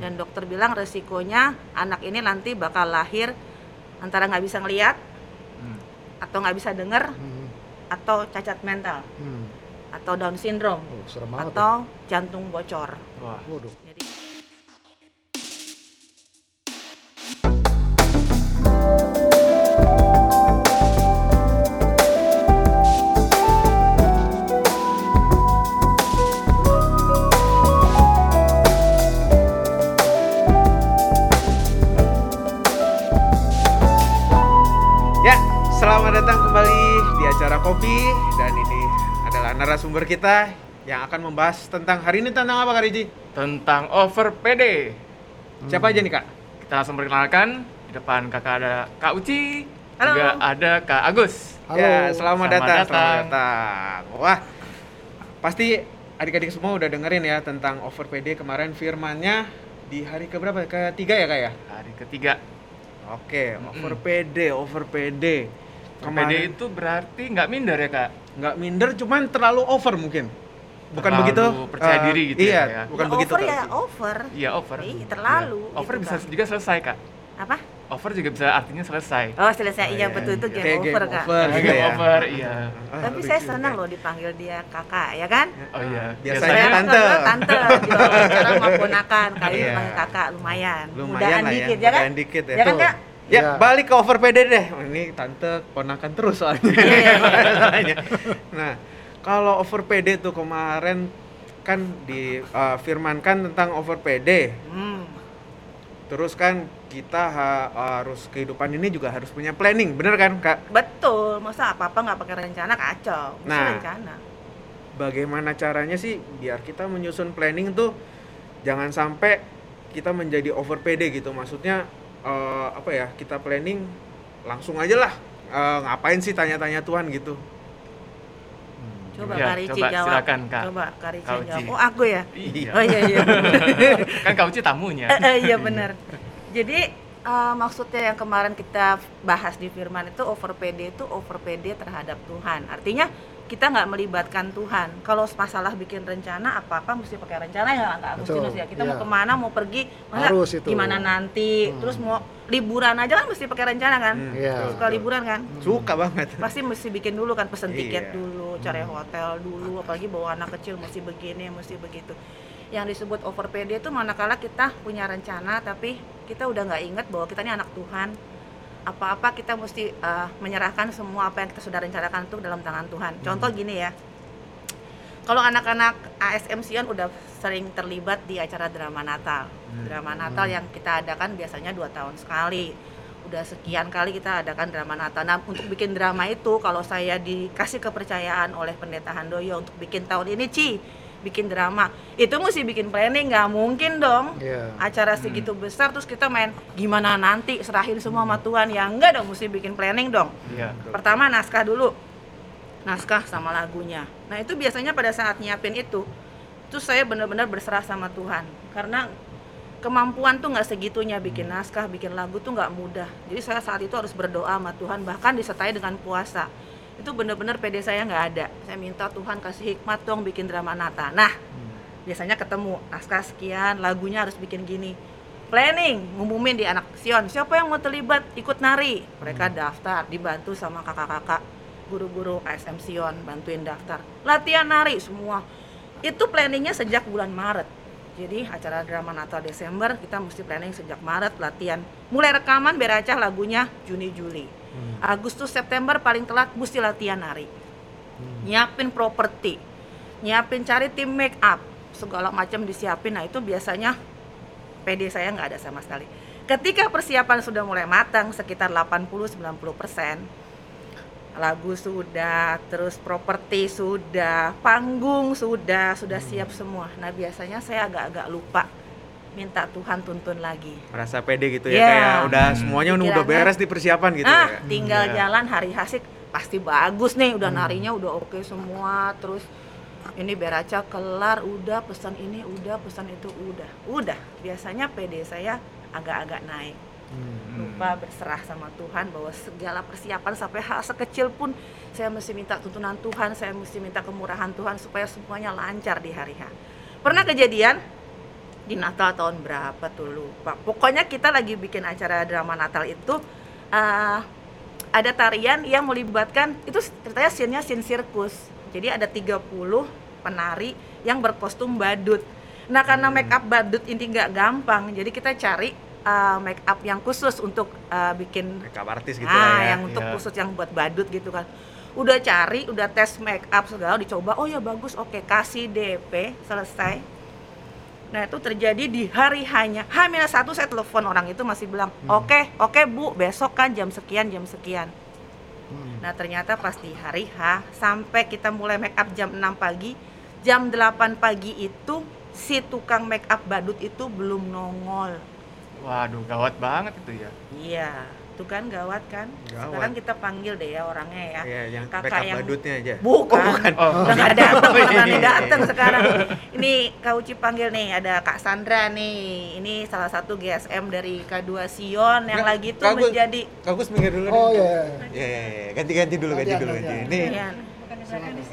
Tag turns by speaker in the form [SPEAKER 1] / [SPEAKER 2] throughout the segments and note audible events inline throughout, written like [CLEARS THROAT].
[SPEAKER 1] dan dokter bilang resikonya anak ini nanti bakal lahir antara nggak bisa ngelihat
[SPEAKER 2] Hmm.
[SPEAKER 1] atau nggak bisa dengar
[SPEAKER 3] Hmm.
[SPEAKER 1] atau cacat mental
[SPEAKER 3] Hmm.
[SPEAKER 1] atau Down syndrome
[SPEAKER 3] Oh,
[SPEAKER 1] atau jantung bocor.
[SPEAKER 2] Wah.
[SPEAKER 3] ya. Waduh.
[SPEAKER 4] Narasumber kita yang akan membahas tentang hari ini tentang apa Kak Riji?
[SPEAKER 2] Tentang over PD.
[SPEAKER 4] Siapa aja nih Kak?
[SPEAKER 2] Kita langsung perkenalkan. Di depan kakak ada Kak Uci.
[SPEAKER 1] Halo.
[SPEAKER 2] Juga ada Kak Agus.
[SPEAKER 3] Halo.
[SPEAKER 4] Ya, selamat,
[SPEAKER 2] Selamat
[SPEAKER 4] datang,
[SPEAKER 2] datang.
[SPEAKER 4] selamat datang. Wah, pasti adik-adik semua udah dengerin ya tentang over PD kemarin firmannya di hari keberapa? Ketiga ya Kak ya?
[SPEAKER 2] Hari ketiga.
[SPEAKER 4] Oke, over PD, over PD.
[SPEAKER 2] Over PD itu berarti nggak minder ya kak?
[SPEAKER 4] Nggak minder, cuman terlalu over mungkin. Bukan
[SPEAKER 2] Terlalu
[SPEAKER 4] begitu?
[SPEAKER 2] percaya
[SPEAKER 4] Eh,
[SPEAKER 2] diri gitu
[SPEAKER 4] iya,
[SPEAKER 2] ya, ya.
[SPEAKER 4] bukan
[SPEAKER 1] ya
[SPEAKER 4] begitu.
[SPEAKER 1] over
[SPEAKER 4] Kak
[SPEAKER 1] ya
[SPEAKER 4] Riji.
[SPEAKER 1] over.
[SPEAKER 2] Iya over.
[SPEAKER 1] Iya, terlalu
[SPEAKER 2] Iya. Over
[SPEAKER 1] gitu
[SPEAKER 2] bisa
[SPEAKER 1] kan.
[SPEAKER 2] juga selesai kak.
[SPEAKER 1] Apa?
[SPEAKER 2] Over juga bisa artinya selesai.
[SPEAKER 1] Oh selesai iya
[SPEAKER 4] iya,
[SPEAKER 1] betul itu
[SPEAKER 4] iya.
[SPEAKER 1] game
[SPEAKER 4] Kayak
[SPEAKER 1] over
[SPEAKER 4] game
[SPEAKER 1] kak.
[SPEAKER 4] over.
[SPEAKER 2] Game
[SPEAKER 4] gitu ya.
[SPEAKER 2] over, iya.
[SPEAKER 4] Ah,
[SPEAKER 1] Tapi saya senang loh dipanggil dia kakak ya kan?
[SPEAKER 2] Oh iya.
[SPEAKER 4] Biasanya
[SPEAKER 1] Saya
[SPEAKER 4] tante.
[SPEAKER 1] kalau tante gitu. Cara mau ponakan kali dipanggil kakak lumayan.
[SPEAKER 4] Lumayan
[SPEAKER 1] Mudaan
[SPEAKER 4] lah ya,
[SPEAKER 1] dikit ya kan?
[SPEAKER 4] mudaan dikit ya.
[SPEAKER 1] Ya kan kak?
[SPEAKER 4] Ya,
[SPEAKER 3] Iya.
[SPEAKER 4] balik ke over PD deh. Ini tante ponakan terus soalnya.
[SPEAKER 1] Iya. [LAUGHS]
[SPEAKER 4] Masalahnya. nah, kalau over PD tuh kemarin kan difirmankan tentang over PD.
[SPEAKER 1] Hmm.
[SPEAKER 4] Terus kan kita ha- harus kehidupan ini juga harus punya planning, bener kan kak?
[SPEAKER 1] Betul, masa apa-apa nggak pakai rencana kacau. Mesti
[SPEAKER 4] Nah.
[SPEAKER 1] rencana.
[SPEAKER 4] Bagaimana caranya sih biar kita menyusun planning tuh jangan sampai kita menjadi over PD gitu. Maksudnya eh, apa ya? Kita planning langsung aja lah. Eh, ngapain sih tanya-tanya Tuhan gitu?
[SPEAKER 1] Coba
[SPEAKER 2] Ya,
[SPEAKER 1] Kak Rici
[SPEAKER 2] coba
[SPEAKER 1] jawab.
[SPEAKER 2] silakan, Kak.
[SPEAKER 1] Coba Kak Rici jawab. Oh aku ya?
[SPEAKER 2] Iya.
[SPEAKER 1] Oh iya iya. [LAUGHS]
[SPEAKER 2] kan Kak Uci tamunya.
[SPEAKER 1] Eh, eh, iya benar. [LAUGHS] Jadi eh, maksudnya yang kemarin kita bahas di firman itu over PD itu over PD terhadap Tuhan. Artinya kita nggak melibatkan Tuhan. Kalau masalah bikin rencana apa-apa mesti pakai rencana ya nggak Agustinus
[SPEAKER 3] Betul,
[SPEAKER 1] ya. Kita mau
[SPEAKER 3] iya.
[SPEAKER 1] ke mana mau pergi masa
[SPEAKER 3] Harus itu.
[SPEAKER 1] gimana nanti.
[SPEAKER 3] Hmm.
[SPEAKER 1] Terus mau liburan aja kan mesti pakai rencana kan.
[SPEAKER 4] Hmm,
[SPEAKER 3] Iya.
[SPEAKER 4] betul,
[SPEAKER 1] Suka
[SPEAKER 4] betul.
[SPEAKER 1] liburan kan.
[SPEAKER 4] Suka banget.
[SPEAKER 1] Pasti mesti bikin dulu kan pesen tiket
[SPEAKER 4] Iya.
[SPEAKER 1] dulu, cari hotel dulu, apalagi bawa anak kecil mesti begini, mesti begitu. Yang disebut over PD itu manakala kita punya rencana tapi kita udah nggak inget bahwa kita ini anak Tuhan. Apa-apa kita mesti eh, menyerahkan semua apa yang kita sudah rencanakan itu dalam tangan Tuhan. Contoh gini ya. Kalau anak-anak ASM Sion udah sering terlibat di acara drama Natal. Drama Natal yang kita adakan biasanya dua tahun sekali. Udah sekian kali kita adakan drama Natal. Nah, untuk bikin drama itu kalau saya dikasih kepercayaan oleh Pendeta Handoyo untuk bikin tahun ini, Ci, bikin drama. Itu mesti bikin planning, nggak mungkin dong.
[SPEAKER 3] Iya.
[SPEAKER 1] Acara segitu besar terus kita main gimana nanti serahin semua sama Tuhan. Ya enggak dong, mesti bikin planning dong.
[SPEAKER 2] Iya.
[SPEAKER 1] Pertama naskah dulu. Naskah sama lagunya. Nah, itu biasanya pada saat nyiapin itu, terus saya benar-benar berserah sama Tuhan. Karena kemampuan tuh nggak segitunya bikin naskah, bikin lagu tuh nggak mudah. Jadi saya saat itu harus berdoa sama Tuhan, bahkan disertai dengan puasa. Itu benar-benar PD saya nggak ada. Saya minta Tuhan kasih hikmat dong bikin drama Nata. Nah, biasanya ketemu naskah sekian, lagunya harus bikin gini. Planning, ngumumin di anak Sion, siapa yang mau terlibat ikut nari. Mereka daftar, dibantu sama kakak-kakak, guru-guru ASM Sion, bantuin daftar. Latihan nari semua. Itu planningnya sejak bulan Maret. Jadi acara drama Natal Desember kita mesti planning sejak Maret latihan. Mulai rekaman beracah lagunya Juni Juli. Agustus September paling telat mesti latihan nari. Nyiapin properti, nyiapin cari tim make up, segala macam disiapin. Nah itu biasanya PD saya nggak ada sama sekali. Ketika persiapan sudah mulai matang sekitar 80-90 persen, lagu sudah, terus properti sudah, panggung sudah, sudah siap semua. Nah biasanya saya agak-agak lupa minta Tuhan tuntun lagi.
[SPEAKER 4] Merasa pede gitu ya
[SPEAKER 1] Iya.
[SPEAKER 4] kayak udah semuanya udah
[SPEAKER 1] Pikirannya,
[SPEAKER 4] beres di persiapan gitu
[SPEAKER 1] ah,
[SPEAKER 4] ya.
[SPEAKER 1] tinggal
[SPEAKER 2] Iya.
[SPEAKER 1] jalan hari hasik pasti bagus nih, udah narinya udah oke semua, terus ini beraca kelar, udah pesan ini, udah pesan itu, udah, udah. Biasanya PD saya agak-agak naik.
[SPEAKER 3] Hmm.
[SPEAKER 1] lupa berserah sama Tuhan bahwa segala persiapan sampai hal sekecil pun saya mesti minta tuntunan Tuhan, saya mesti minta kemurahan Tuhan supaya semuanya lancar di hari H. Pernah kejadian di Natal tahun berapa tuh lupa. Pokoknya kita lagi bikin acara drama Natal itu eh, ada tarian yang melibatkan itu ceritanya scene-nya scene sirkus. Jadi ada 30 penari yang berkostum badut. Nah, karena make up badut ini nggak gampang, jadi kita cari eh, make up yang khusus untuk eh, bikin
[SPEAKER 4] makeup artis gitu
[SPEAKER 1] ah,
[SPEAKER 4] lah ya
[SPEAKER 1] yang untuk
[SPEAKER 2] Iya.
[SPEAKER 1] khusus yang buat badut gitu kan. Udah cari, udah tes make up segala dicoba. Oh ya bagus, oke kasih DP selesai. Nah itu terjadi di hari hanya H-1 saya telepon orang itu masih bilang
[SPEAKER 4] Hmm.
[SPEAKER 1] oke oke bu besok kan jam sekian jam sekian.
[SPEAKER 4] Hmm.
[SPEAKER 1] Nah ternyata pas di hari H sampai kita mulai make up jam 6 pagi, jam 8 pagi itu si tukang make up badut itu belum nongol.
[SPEAKER 2] Waduh, gawat banget itu ya.
[SPEAKER 1] Iya, itu kan gawat kan.
[SPEAKER 4] Gawat.
[SPEAKER 1] Sekarang kita panggil deh ya orangnya ya.
[SPEAKER 4] Iya, yang
[SPEAKER 1] Kakak yang-
[SPEAKER 4] badutnya aja
[SPEAKER 1] Bukan.
[SPEAKER 2] Oh,
[SPEAKER 1] Udah nggak [LAUGHS] datang, [LAUGHS]
[SPEAKER 2] Oh,
[SPEAKER 1] mana nih
[SPEAKER 2] iya.
[SPEAKER 1] datang sekarang. [LAUGHS] Ini Kak Uci panggil nih, ada Kak Sandra nih. Ini salah satu GSM dari K2 Sion yang
[SPEAKER 4] Nggak,
[SPEAKER 1] lagi tuh
[SPEAKER 4] Kak Gus.
[SPEAKER 1] menjadi
[SPEAKER 4] Kagus minggir dulu
[SPEAKER 3] Oh iya. iya.
[SPEAKER 4] Iya, iya, iya. ganti-ganti dulu, ganti dulu, ganti. Ini
[SPEAKER 1] Iya.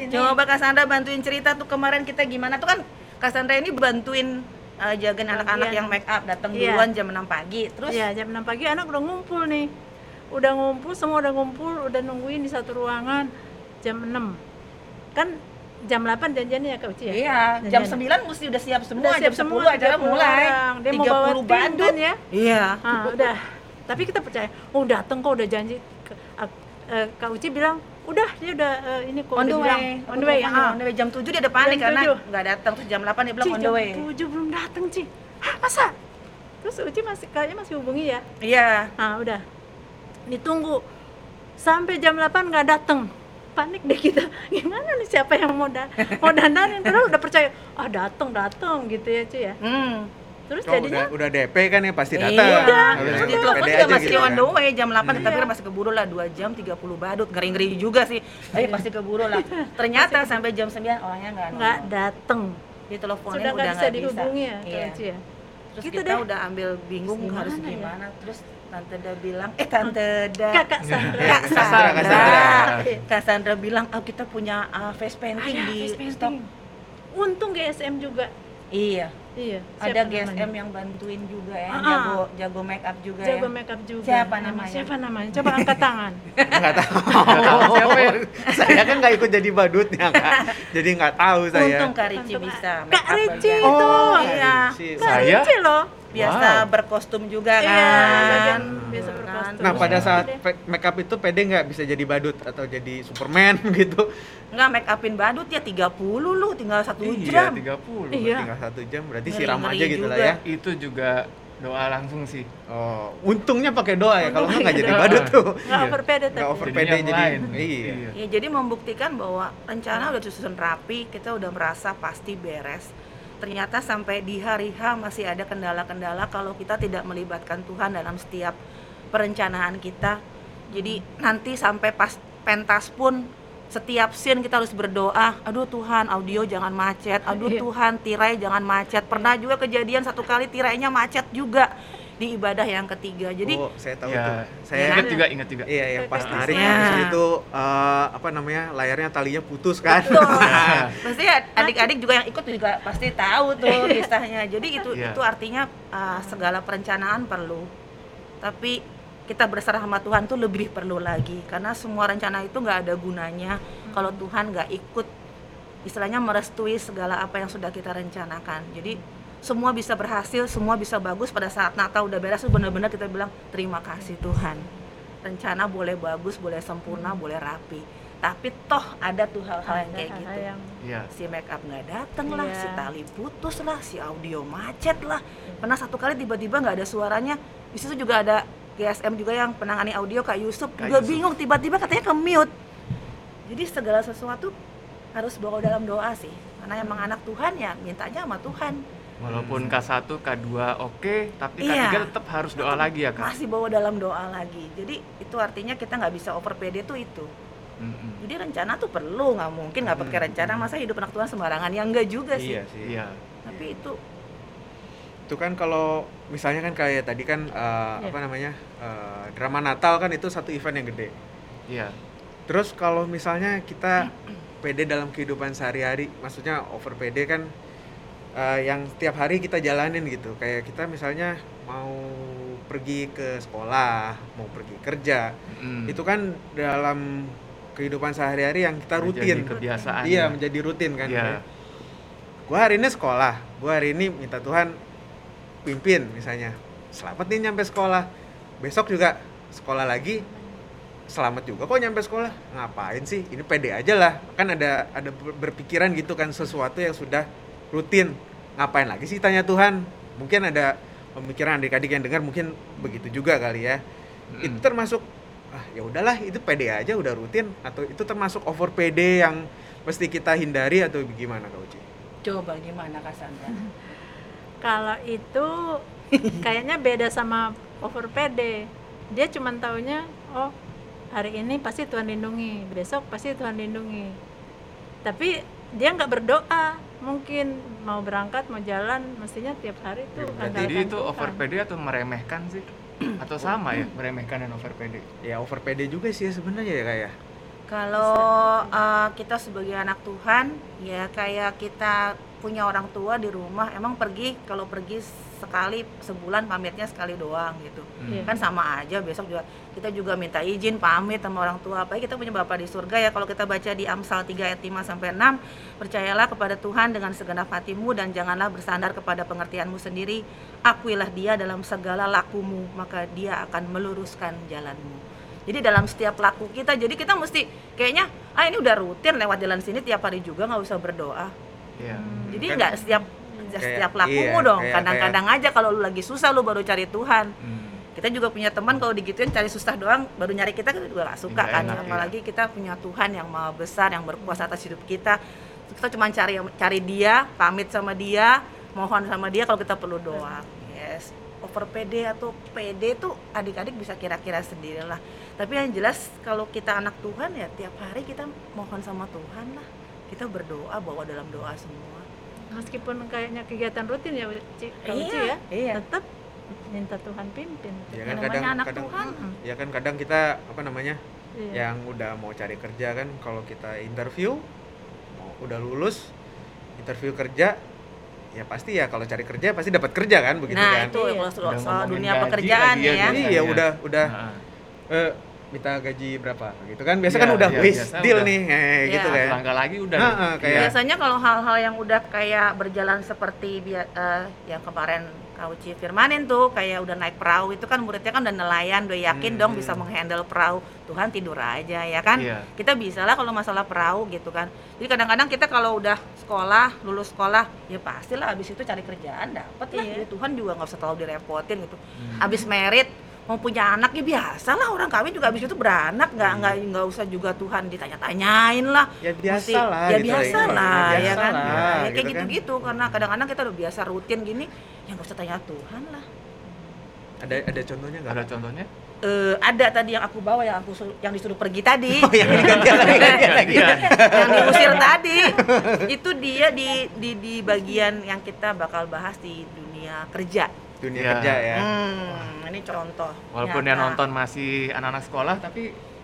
[SPEAKER 1] Coba Kak Sandra bantuin cerita tuh kemarin kita gimana tuh kan Kak Sandra ini bantuin uh, jagain anak-anak yang make up datang
[SPEAKER 5] Iya.
[SPEAKER 1] duluan jam 6 pagi. Terus
[SPEAKER 5] Iya, jam 6 pagi anak udah ngumpul nih. Udah ngumpul, semua udah ngumpul, udah nungguin di satu ruangan jam 6. Kan jam 8 janjiannya ya Kak Uci ya?
[SPEAKER 1] Iya, jam
[SPEAKER 5] Janjian.
[SPEAKER 1] 9 mesti udah siap semua,
[SPEAKER 5] Udah siap
[SPEAKER 1] jam 10
[SPEAKER 5] semua,
[SPEAKER 1] acara
[SPEAKER 5] 30
[SPEAKER 1] mulai.
[SPEAKER 5] Dia mau bawa tim
[SPEAKER 1] badut.
[SPEAKER 5] kan ya?
[SPEAKER 1] Iya.
[SPEAKER 5] Ah, udah. Tapi kita percaya, oh dateng kok udah janji. Ak- eh, Kak Uci bilang, udah dia udah eh, ini kok
[SPEAKER 1] On
[SPEAKER 5] udah
[SPEAKER 1] the
[SPEAKER 5] bilang,
[SPEAKER 1] way,
[SPEAKER 5] on the way. Ah.
[SPEAKER 1] on the way. Jam 7 dia ada panik
[SPEAKER 5] Jam
[SPEAKER 1] karena
[SPEAKER 5] 7.
[SPEAKER 1] nggak datang terus jam 8 dia bilang
[SPEAKER 5] Ci,
[SPEAKER 1] on the
[SPEAKER 5] jam
[SPEAKER 1] way.
[SPEAKER 5] 7 belum dateng Ci. Hah masa? Terus Uci masih kayaknya masih hubungi ya.
[SPEAKER 1] Iya.
[SPEAKER 5] Ah udah ditunggu sampai jam 8 nggak dateng panik deh kita [LAUGHS] gimana nih siapa yang mau da mau dandanin padahal udah percaya ah dateng dateng gitu ya cuy ya
[SPEAKER 1] Hmm.
[SPEAKER 5] Terus
[SPEAKER 4] Oh,
[SPEAKER 5] jadinya
[SPEAKER 4] udah, udah DP kan ya pasti
[SPEAKER 1] Iya.
[SPEAKER 4] datang.
[SPEAKER 1] Terus
[SPEAKER 4] Udah,
[SPEAKER 1] di telepon juga masih
[SPEAKER 4] gitu
[SPEAKER 1] on
[SPEAKER 4] kan.
[SPEAKER 1] the way jam 8 kita
[SPEAKER 5] Iya.
[SPEAKER 1] pikir masih keburu lah 2 jam 30 badut ngeri-ngeri juga sih. Tapi pasti keburu lah. Ternyata sampai jam 9 orangnya nggak
[SPEAKER 5] nggak
[SPEAKER 1] nongol.
[SPEAKER 5] dateng
[SPEAKER 1] Di teleponin
[SPEAKER 5] sudah
[SPEAKER 1] udah
[SPEAKER 5] nggak bisa
[SPEAKER 1] bisa.
[SPEAKER 5] dihubungi ya
[SPEAKER 1] Iya.
[SPEAKER 5] Ya
[SPEAKER 1] Terus
[SPEAKER 5] Gitu
[SPEAKER 1] kita
[SPEAKER 5] deh.
[SPEAKER 1] udah ambil bingung
[SPEAKER 5] Terus
[SPEAKER 1] harus
[SPEAKER 5] gimana ya?
[SPEAKER 1] gimana. Terus tante Da bilang, eh tante Da.
[SPEAKER 5] kakak Sandra
[SPEAKER 1] Kak
[SPEAKER 4] Sandra, Kak
[SPEAKER 1] Sandra.
[SPEAKER 2] Sandra.
[SPEAKER 1] Kak Sandra bilang, oh kita punya uh, face painting
[SPEAKER 5] Ah, ya,
[SPEAKER 1] di
[SPEAKER 5] face painting.
[SPEAKER 1] stok.
[SPEAKER 5] untung GSM juga
[SPEAKER 1] Iya.
[SPEAKER 5] Iya
[SPEAKER 1] Ada
[SPEAKER 5] siapa
[SPEAKER 1] GSM
[SPEAKER 5] namanya?
[SPEAKER 1] yang bantuin juga ya,
[SPEAKER 5] Ah, ah.
[SPEAKER 1] jago jago make up juga
[SPEAKER 5] jago
[SPEAKER 1] ya.
[SPEAKER 5] make up juga
[SPEAKER 1] Siapa
[SPEAKER 5] Nama-
[SPEAKER 1] namanya?
[SPEAKER 5] siapa namanya coba angkat tangan [LAUGHS]
[SPEAKER 4] Nggak tahu. [LAUGHS]
[SPEAKER 2] Siapa ya?
[SPEAKER 4] saya kan nggak ikut jadi badutnya, Kak. Jadi nggak tahu saya.
[SPEAKER 1] Untung Kak Ricci bisa
[SPEAKER 5] Kak
[SPEAKER 1] make up
[SPEAKER 5] Ricci itu.
[SPEAKER 4] Oh,
[SPEAKER 1] iya.
[SPEAKER 5] Kak
[SPEAKER 2] Saya?
[SPEAKER 5] Ricci loh
[SPEAKER 1] Biasa
[SPEAKER 2] Wow.
[SPEAKER 1] berkostum juga kan.
[SPEAKER 5] Iya, bagian biasa
[SPEAKER 1] Kan?
[SPEAKER 5] berkostum.
[SPEAKER 4] Nah, pada
[SPEAKER 5] Iya.
[SPEAKER 4] saat
[SPEAKER 5] Deh.
[SPEAKER 4] pe- makeup itu pede nggak bisa jadi badut atau jadi Superman [LAUGHS] gitu?
[SPEAKER 1] Nggak make upin badut ya 30 lu tinggal satu
[SPEAKER 2] Iya,
[SPEAKER 1] jam.
[SPEAKER 2] 30.
[SPEAKER 5] Iya.
[SPEAKER 4] Tinggal satu jam, berarti
[SPEAKER 1] Ngeri-ngeri
[SPEAKER 4] siram aja gitu lah ya.
[SPEAKER 2] Itu juga doa langsung sih.
[SPEAKER 4] Oh, untungnya pakai doa ya. Kalau nggak nggak jadi
[SPEAKER 5] Iya.
[SPEAKER 4] badut tuh.
[SPEAKER 5] nggak
[SPEAKER 2] Iya.
[SPEAKER 5] overpede
[SPEAKER 4] Nggak
[SPEAKER 5] tapi
[SPEAKER 4] over
[SPEAKER 2] Jadinya
[SPEAKER 4] pede
[SPEAKER 2] yang
[SPEAKER 4] jadi.
[SPEAKER 2] lain. [LAUGHS]
[SPEAKER 4] Iya.
[SPEAKER 1] Ya, jadi membuktikan bahwa rencana udah disusun rapi, kita udah merasa pasti beres. Ternyata sampai di hari H masih ada kendala-kendala kalau kita tidak melibatkan Tuhan dalam setiap perencanaan kita. Jadi nanti sampai pas pentas pun setiap scene kita harus berdoa, aduh Tuhan audio jangan macet, aduh
[SPEAKER 5] Iya.
[SPEAKER 1] Tuhan tirai jangan macet. Pernah juga kejadian satu kali tirainya macet juga di ibadah yang ketiga. Jadi
[SPEAKER 4] oh, saya tahu
[SPEAKER 2] Ya,
[SPEAKER 4] tuh. Saya
[SPEAKER 2] ingat juga, ingat juga.
[SPEAKER 4] Iya, yang pas
[SPEAKER 1] gitu.
[SPEAKER 4] habis
[SPEAKER 1] Ya.
[SPEAKER 4] itu eh, apa namanya layarnya talinya putus kan.
[SPEAKER 1] Betul. [LAUGHS] pasti adik-adik juga yang ikut juga pasti tahu tuh [LAUGHS] kisahnya. Jadi itu
[SPEAKER 2] Iya.
[SPEAKER 1] itu artinya uh, segala perencanaan perlu. Tapi kita berserah sama Tuhan tuh lebih perlu lagi karena semua rencana itu nggak ada gunanya kalau Tuhan nggak ikut istilahnya merestui segala apa yang sudah kita rencanakan. Jadi semua bisa berhasil, semua bisa bagus pada saat Natal udah beres tuh benar-benar kita bilang terima kasih Tuhan. Rencana boleh bagus, boleh sempurna, boleh rapi. Tapi toh ada tuh hal-hal yang kayak gitu
[SPEAKER 5] yang
[SPEAKER 2] Iya.
[SPEAKER 1] si make up nggak dateng lah,
[SPEAKER 5] Iya.
[SPEAKER 1] si tali putus lah, si audio macet lah. Pernah satu kali tiba-tiba nggak ada suaranya. Di situ juga ada GSM juga yang penangani audio Kak Yusuf
[SPEAKER 2] Kak
[SPEAKER 1] juga
[SPEAKER 2] Yusuf.
[SPEAKER 1] bingung tiba-tiba katanya ke mute. Jadi segala sesuatu harus bawa dalam doa sih. Karena emang anak Tuhan ya mintanya sama Tuhan.
[SPEAKER 2] Walaupun K1, K2 oke, tapi
[SPEAKER 1] Iya.
[SPEAKER 2] K3 tetap harus doa lagi ya, Kak.
[SPEAKER 1] Masih bawa dalam doa lagi. Jadi itu artinya kita nggak bisa over PD tuh itu.
[SPEAKER 2] Mm-mm.
[SPEAKER 1] Jadi rencana tuh perlu, nggak mungkin nggak pakai
[SPEAKER 4] Hmm.
[SPEAKER 1] rencana masa hidup anak Tuhan sembarangan ya enggak juga sih.
[SPEAKER 4] Iya sih.
[SPEAKER 2] Iya.
[SPEAKER 1] Tapi itu
[SPEAKER 4] Itu kan kalau misalnya kan kayak tadi kan eh,
[SPEAKER 5] Iya.
[SPEAKER 4] apa namanya? eh, drama Natal kan itu satu event yang gede.
[SPEAKER 2] Iya.
[SPEAKER 4] Terus kalau misalnya kita [CLEARS THROAT] pede dalam kehidupan sehari-hari, maksudnya over pede kan eh, yang setiap hari kita jalanin gitu. Kayak kita misalnya mau pergi ke sekolah mau pergi kerja
[SPEAKER 2] Mm.
[SPEAKER 4] itu kan dalam kehidupan sehari-hari yang kita
[SPEAKER 2] Menjadi
[SPEAKER 4] rutin.
[SPEAKER 2] kebiasaan
[SPEAKER 4] iya
[SPEAKER 2] ya.
[SPEAKER 4] menjadi rutin kan.
[SPEAKER 2] Iya.
[SPEAKER 4] gue hari ini sekolah gue hari ini minta Tuhan pimpin misalnya. Selamat nih nyampe sekolah. Besok juga sekolah lagi selamat juga kok nyampe sekolah. Ngapain sih? Ini pede aja lah. Kan ada ada ber- berpikiran gitu kan sesuatu yang sudah rutin ngapain lagi sih tanya Tuhan mungkin ada pemikiran adik-adik yang dengar mungkin begitu juga kali ya itu
[SPEAKER 2] Mm.
[SPEAKER 4] termasuk ah ya udahlah itu pede aja udah rutin atau itu termasuk over pede yang mesti kita hindari atau gimana kak Uci?
[SPEAKER 1] Coba gimana Cassandra? [LAUGHS]
[SPEAKER 5] Kalau itu kayaknya beda sama over PD. Dia cuma taunya oh hari ini pasti Tuhan lindungi, besok pasti Tuhan lindungi. Tapi dia nggak berdoa. Mungkin mau berangkat, mau jalan, mestinya tiap hari itu
[SPEAKER 4] Ya, berarti
[SPEAKER 2] Jadi itu over PD atau meremehkan sih? [CLEARS THROAT] Atau sama ya, meremehkan dan over PD?
[SPEAKER 4] Ya over pede juga sih sebenarnya ya kayak.
[SPEAKER 1] Kalau uh, kita sebagai anak Tuhan, ya kayak kita punya orang tua di rumah, emang pergi kalau pergi sekali sebulan pamitnya sekali doang gitu.
[SPEAKER 5] Iya.
[SPEAKER 1] Kan sama aja besok juga kita juga minta izin pamit sama orang tua. Apalagi kita punya Bapa di surga ya. Kalau kita baca di Amsal 3 ayat 5 sampai 6, percayalah kepada Tuhan dengan segenap hatimu dan janganlah bersandar kepada pengertianmu sendiri. Akuilah Dia dalam segala lakumu, maka Dia akan meluruskan jalanmu. Jadi dalam setiap laku kita, jadi kita mesti kayaknya ah ini udah rutin lewat jalan sini tiap hari juga nggak usah berdoa.
[SPEAKER 2] Iya.
[SPEAKER 1] Jadi
[SPEAKER 4] Kan-
[SPEAKER 1] nggak setiap
[SPEAKER 4] Kayak-
[SPEAKER 1] setiap lakumu
[SPEAKER 4] iya,
[SPEAKER 1] dong. Kadang-kadang aja kalau lu lagi susah lu baru cari Tuhan.
[SPEAKER 2] Hmm.
[SPEAKER 1] Kita juga punya teman kalau digituin cari susah doang baru nyari kita kita juga gak suka
[SPEAKER 2] Nggak
[SPEAKER 1] kan.
[SPEAKER 2] enak,
[SPEAKER 1] Apalagi kita punya Tuhan yang maha besar yang berkuasa atas hidup kita. Kita cuma cari cari dia, pamit sama dia, mohon sama dia kalau kita perlu doa. Yes. Over PD atau PD tuh adik-adik bisa kira-kira sendirilah. Tapi yang jelas kalau kita anak Tuhan ya tiap hari kita mohon sama Tuhan lah. Kita berdoa bawa dalam doa semua.
[SPEAKER 5] Meskipun kayaknya kegiatan rutin ya, Ci, Kak
[SPEAKER 1] Iya,
[SPEAKER 5] Uci ya,
[SPEAKER 1] iya.
[SPEAKER 5] tetap minta Tuhan pimpin.
[SPEAKER 4] Ya kan
[SPEAKER 1] namanya
[SPEAKER 4] kadang
[SPEAKER 1] anak
[SPEAKER 4] kadang
[SPEAKER 1] Tuhan.
[SPEAKER 4] ya kan kadang kita apa namanya
[SPEAKER 5] Iya.
[SPEAKER 4] yang udah mau cari kerja kan kalau kita interview mau udah lulus interview kerja ya pasti ya kalau cari kerja pasti dapat kerja kan begitu
[SPEAKER 1] nah
[SPEAKER 4] kan
[SPEAKER 1] itu
[SPEAKER 5] Iya.
[SPEAKER 1] kalau soal, dunia pekerjaan ya.
[SPEAKER 2] ya,
[SPEAKER 1] ya.
[SPEAKER 4] iya udah udah
[SPEAKER 2] Nah,
[SPEAKER 4] eh, minta gaji berapa gitu kan biasa
[SPEAKER 2] Iya,
[SPEAKER 4] kan udah
[SPEAKER 2] iya,
[SPEAKER 4] wis
[SPEAKER 2] biasa
[SPEAKER 4] deal
[SPEAKER 2] udah.
[SPEAKER 4] nih eh,
[SPEAKER 1] Iya.
[SPEAKER 4] gitu kan
[SPEAKER 2] langkah lagi udah.
[SPEAKER 4] Nah, eh, kayak-
[SPEAKER 1] Biasanya kalau hal-hal yang udah kayak berjalan seperti eh, yang kemarin Kak Uci firmanin tuh kayak udah naik perahu itu kan muridnya kan udah nelayan udah yakin
[SPEAKER 4] Hmm.
[SPEAKER 1] dong bisa menghandle perahu Tuhan tidur aja ya kan
[SPEAKER 2] Iya.
[SPEAKER 1] kita bisa lah kalau masalah perahu gitu kan jadi kadang-kadang kita kalau udah sekolah lulus sekolah ya pastilah abis itu cari kerjaan dapet lah
[SPEAKER 5] Iya.
[SPEAKER 1] Ya, Tuhan juga nggak usah terlalu direpotin gitu
[SPEAKER 2] Hmm.
[SPEAKER 1] abis merit mau punya anak ya biasa lah orang kawin juga abis itu beranak nggak
[SPEAKER 4] Hmm.
[SPEAKER 1] nggak nggak usah juga Tuhan ditanya-tanyain lah
[SPEAKER 4] ya biasa
[SPEAKER 1] Mesti-
[SPEAKER 4] lah
[SPEAKER 1] ya
[SPEAKER 4] gitu
[SPEAKER 1] biasa
[SPEAKER 4] ya.
[SPEAKER 1] lah
[SPEAKER 4] Ya,
[SPEAKER 1] ya
[SPEAKER 4] biasa
[SPEAKER 1] kan
[SPEAKER 4] lah,
[SPEAKER 1] ya, kayak
[SPEAKER 4] gitu kan.
[SPEAKER 1] gitu-gitu karena kadang-kadang kita udah biasa rutin gini ya nggak usah tanya Tuhan lah
[SPEAKER 4] ada ada contohnya nggak
[SPEAKER 2] Ada contohnya?
[SPEAKER 1] Eh, ada tadi yang aku bawa yang aku yang disuruh pergi tadi
[SPEAKER 4] oh yang diganti lagi ganti lagi
[SPEAKER 2] Iya. [LAUGHS] [LAUGHS]
[SPEAKER 1] yang diusir tadi itu dia di, di di bagian yang kita bakal bahas di dunia kerja
[SPEAKER 4] dunia
[SPEAKER 2] Iya.
[SPEAKER 4] kerja ya
[SPEAKER 1] hmm, ini contoh
[SPEAKER 2] Walaupun
[SPEAKER 1] nyata.
[SPEAKER 2] yang nonton masih anak-anak sekolah tapi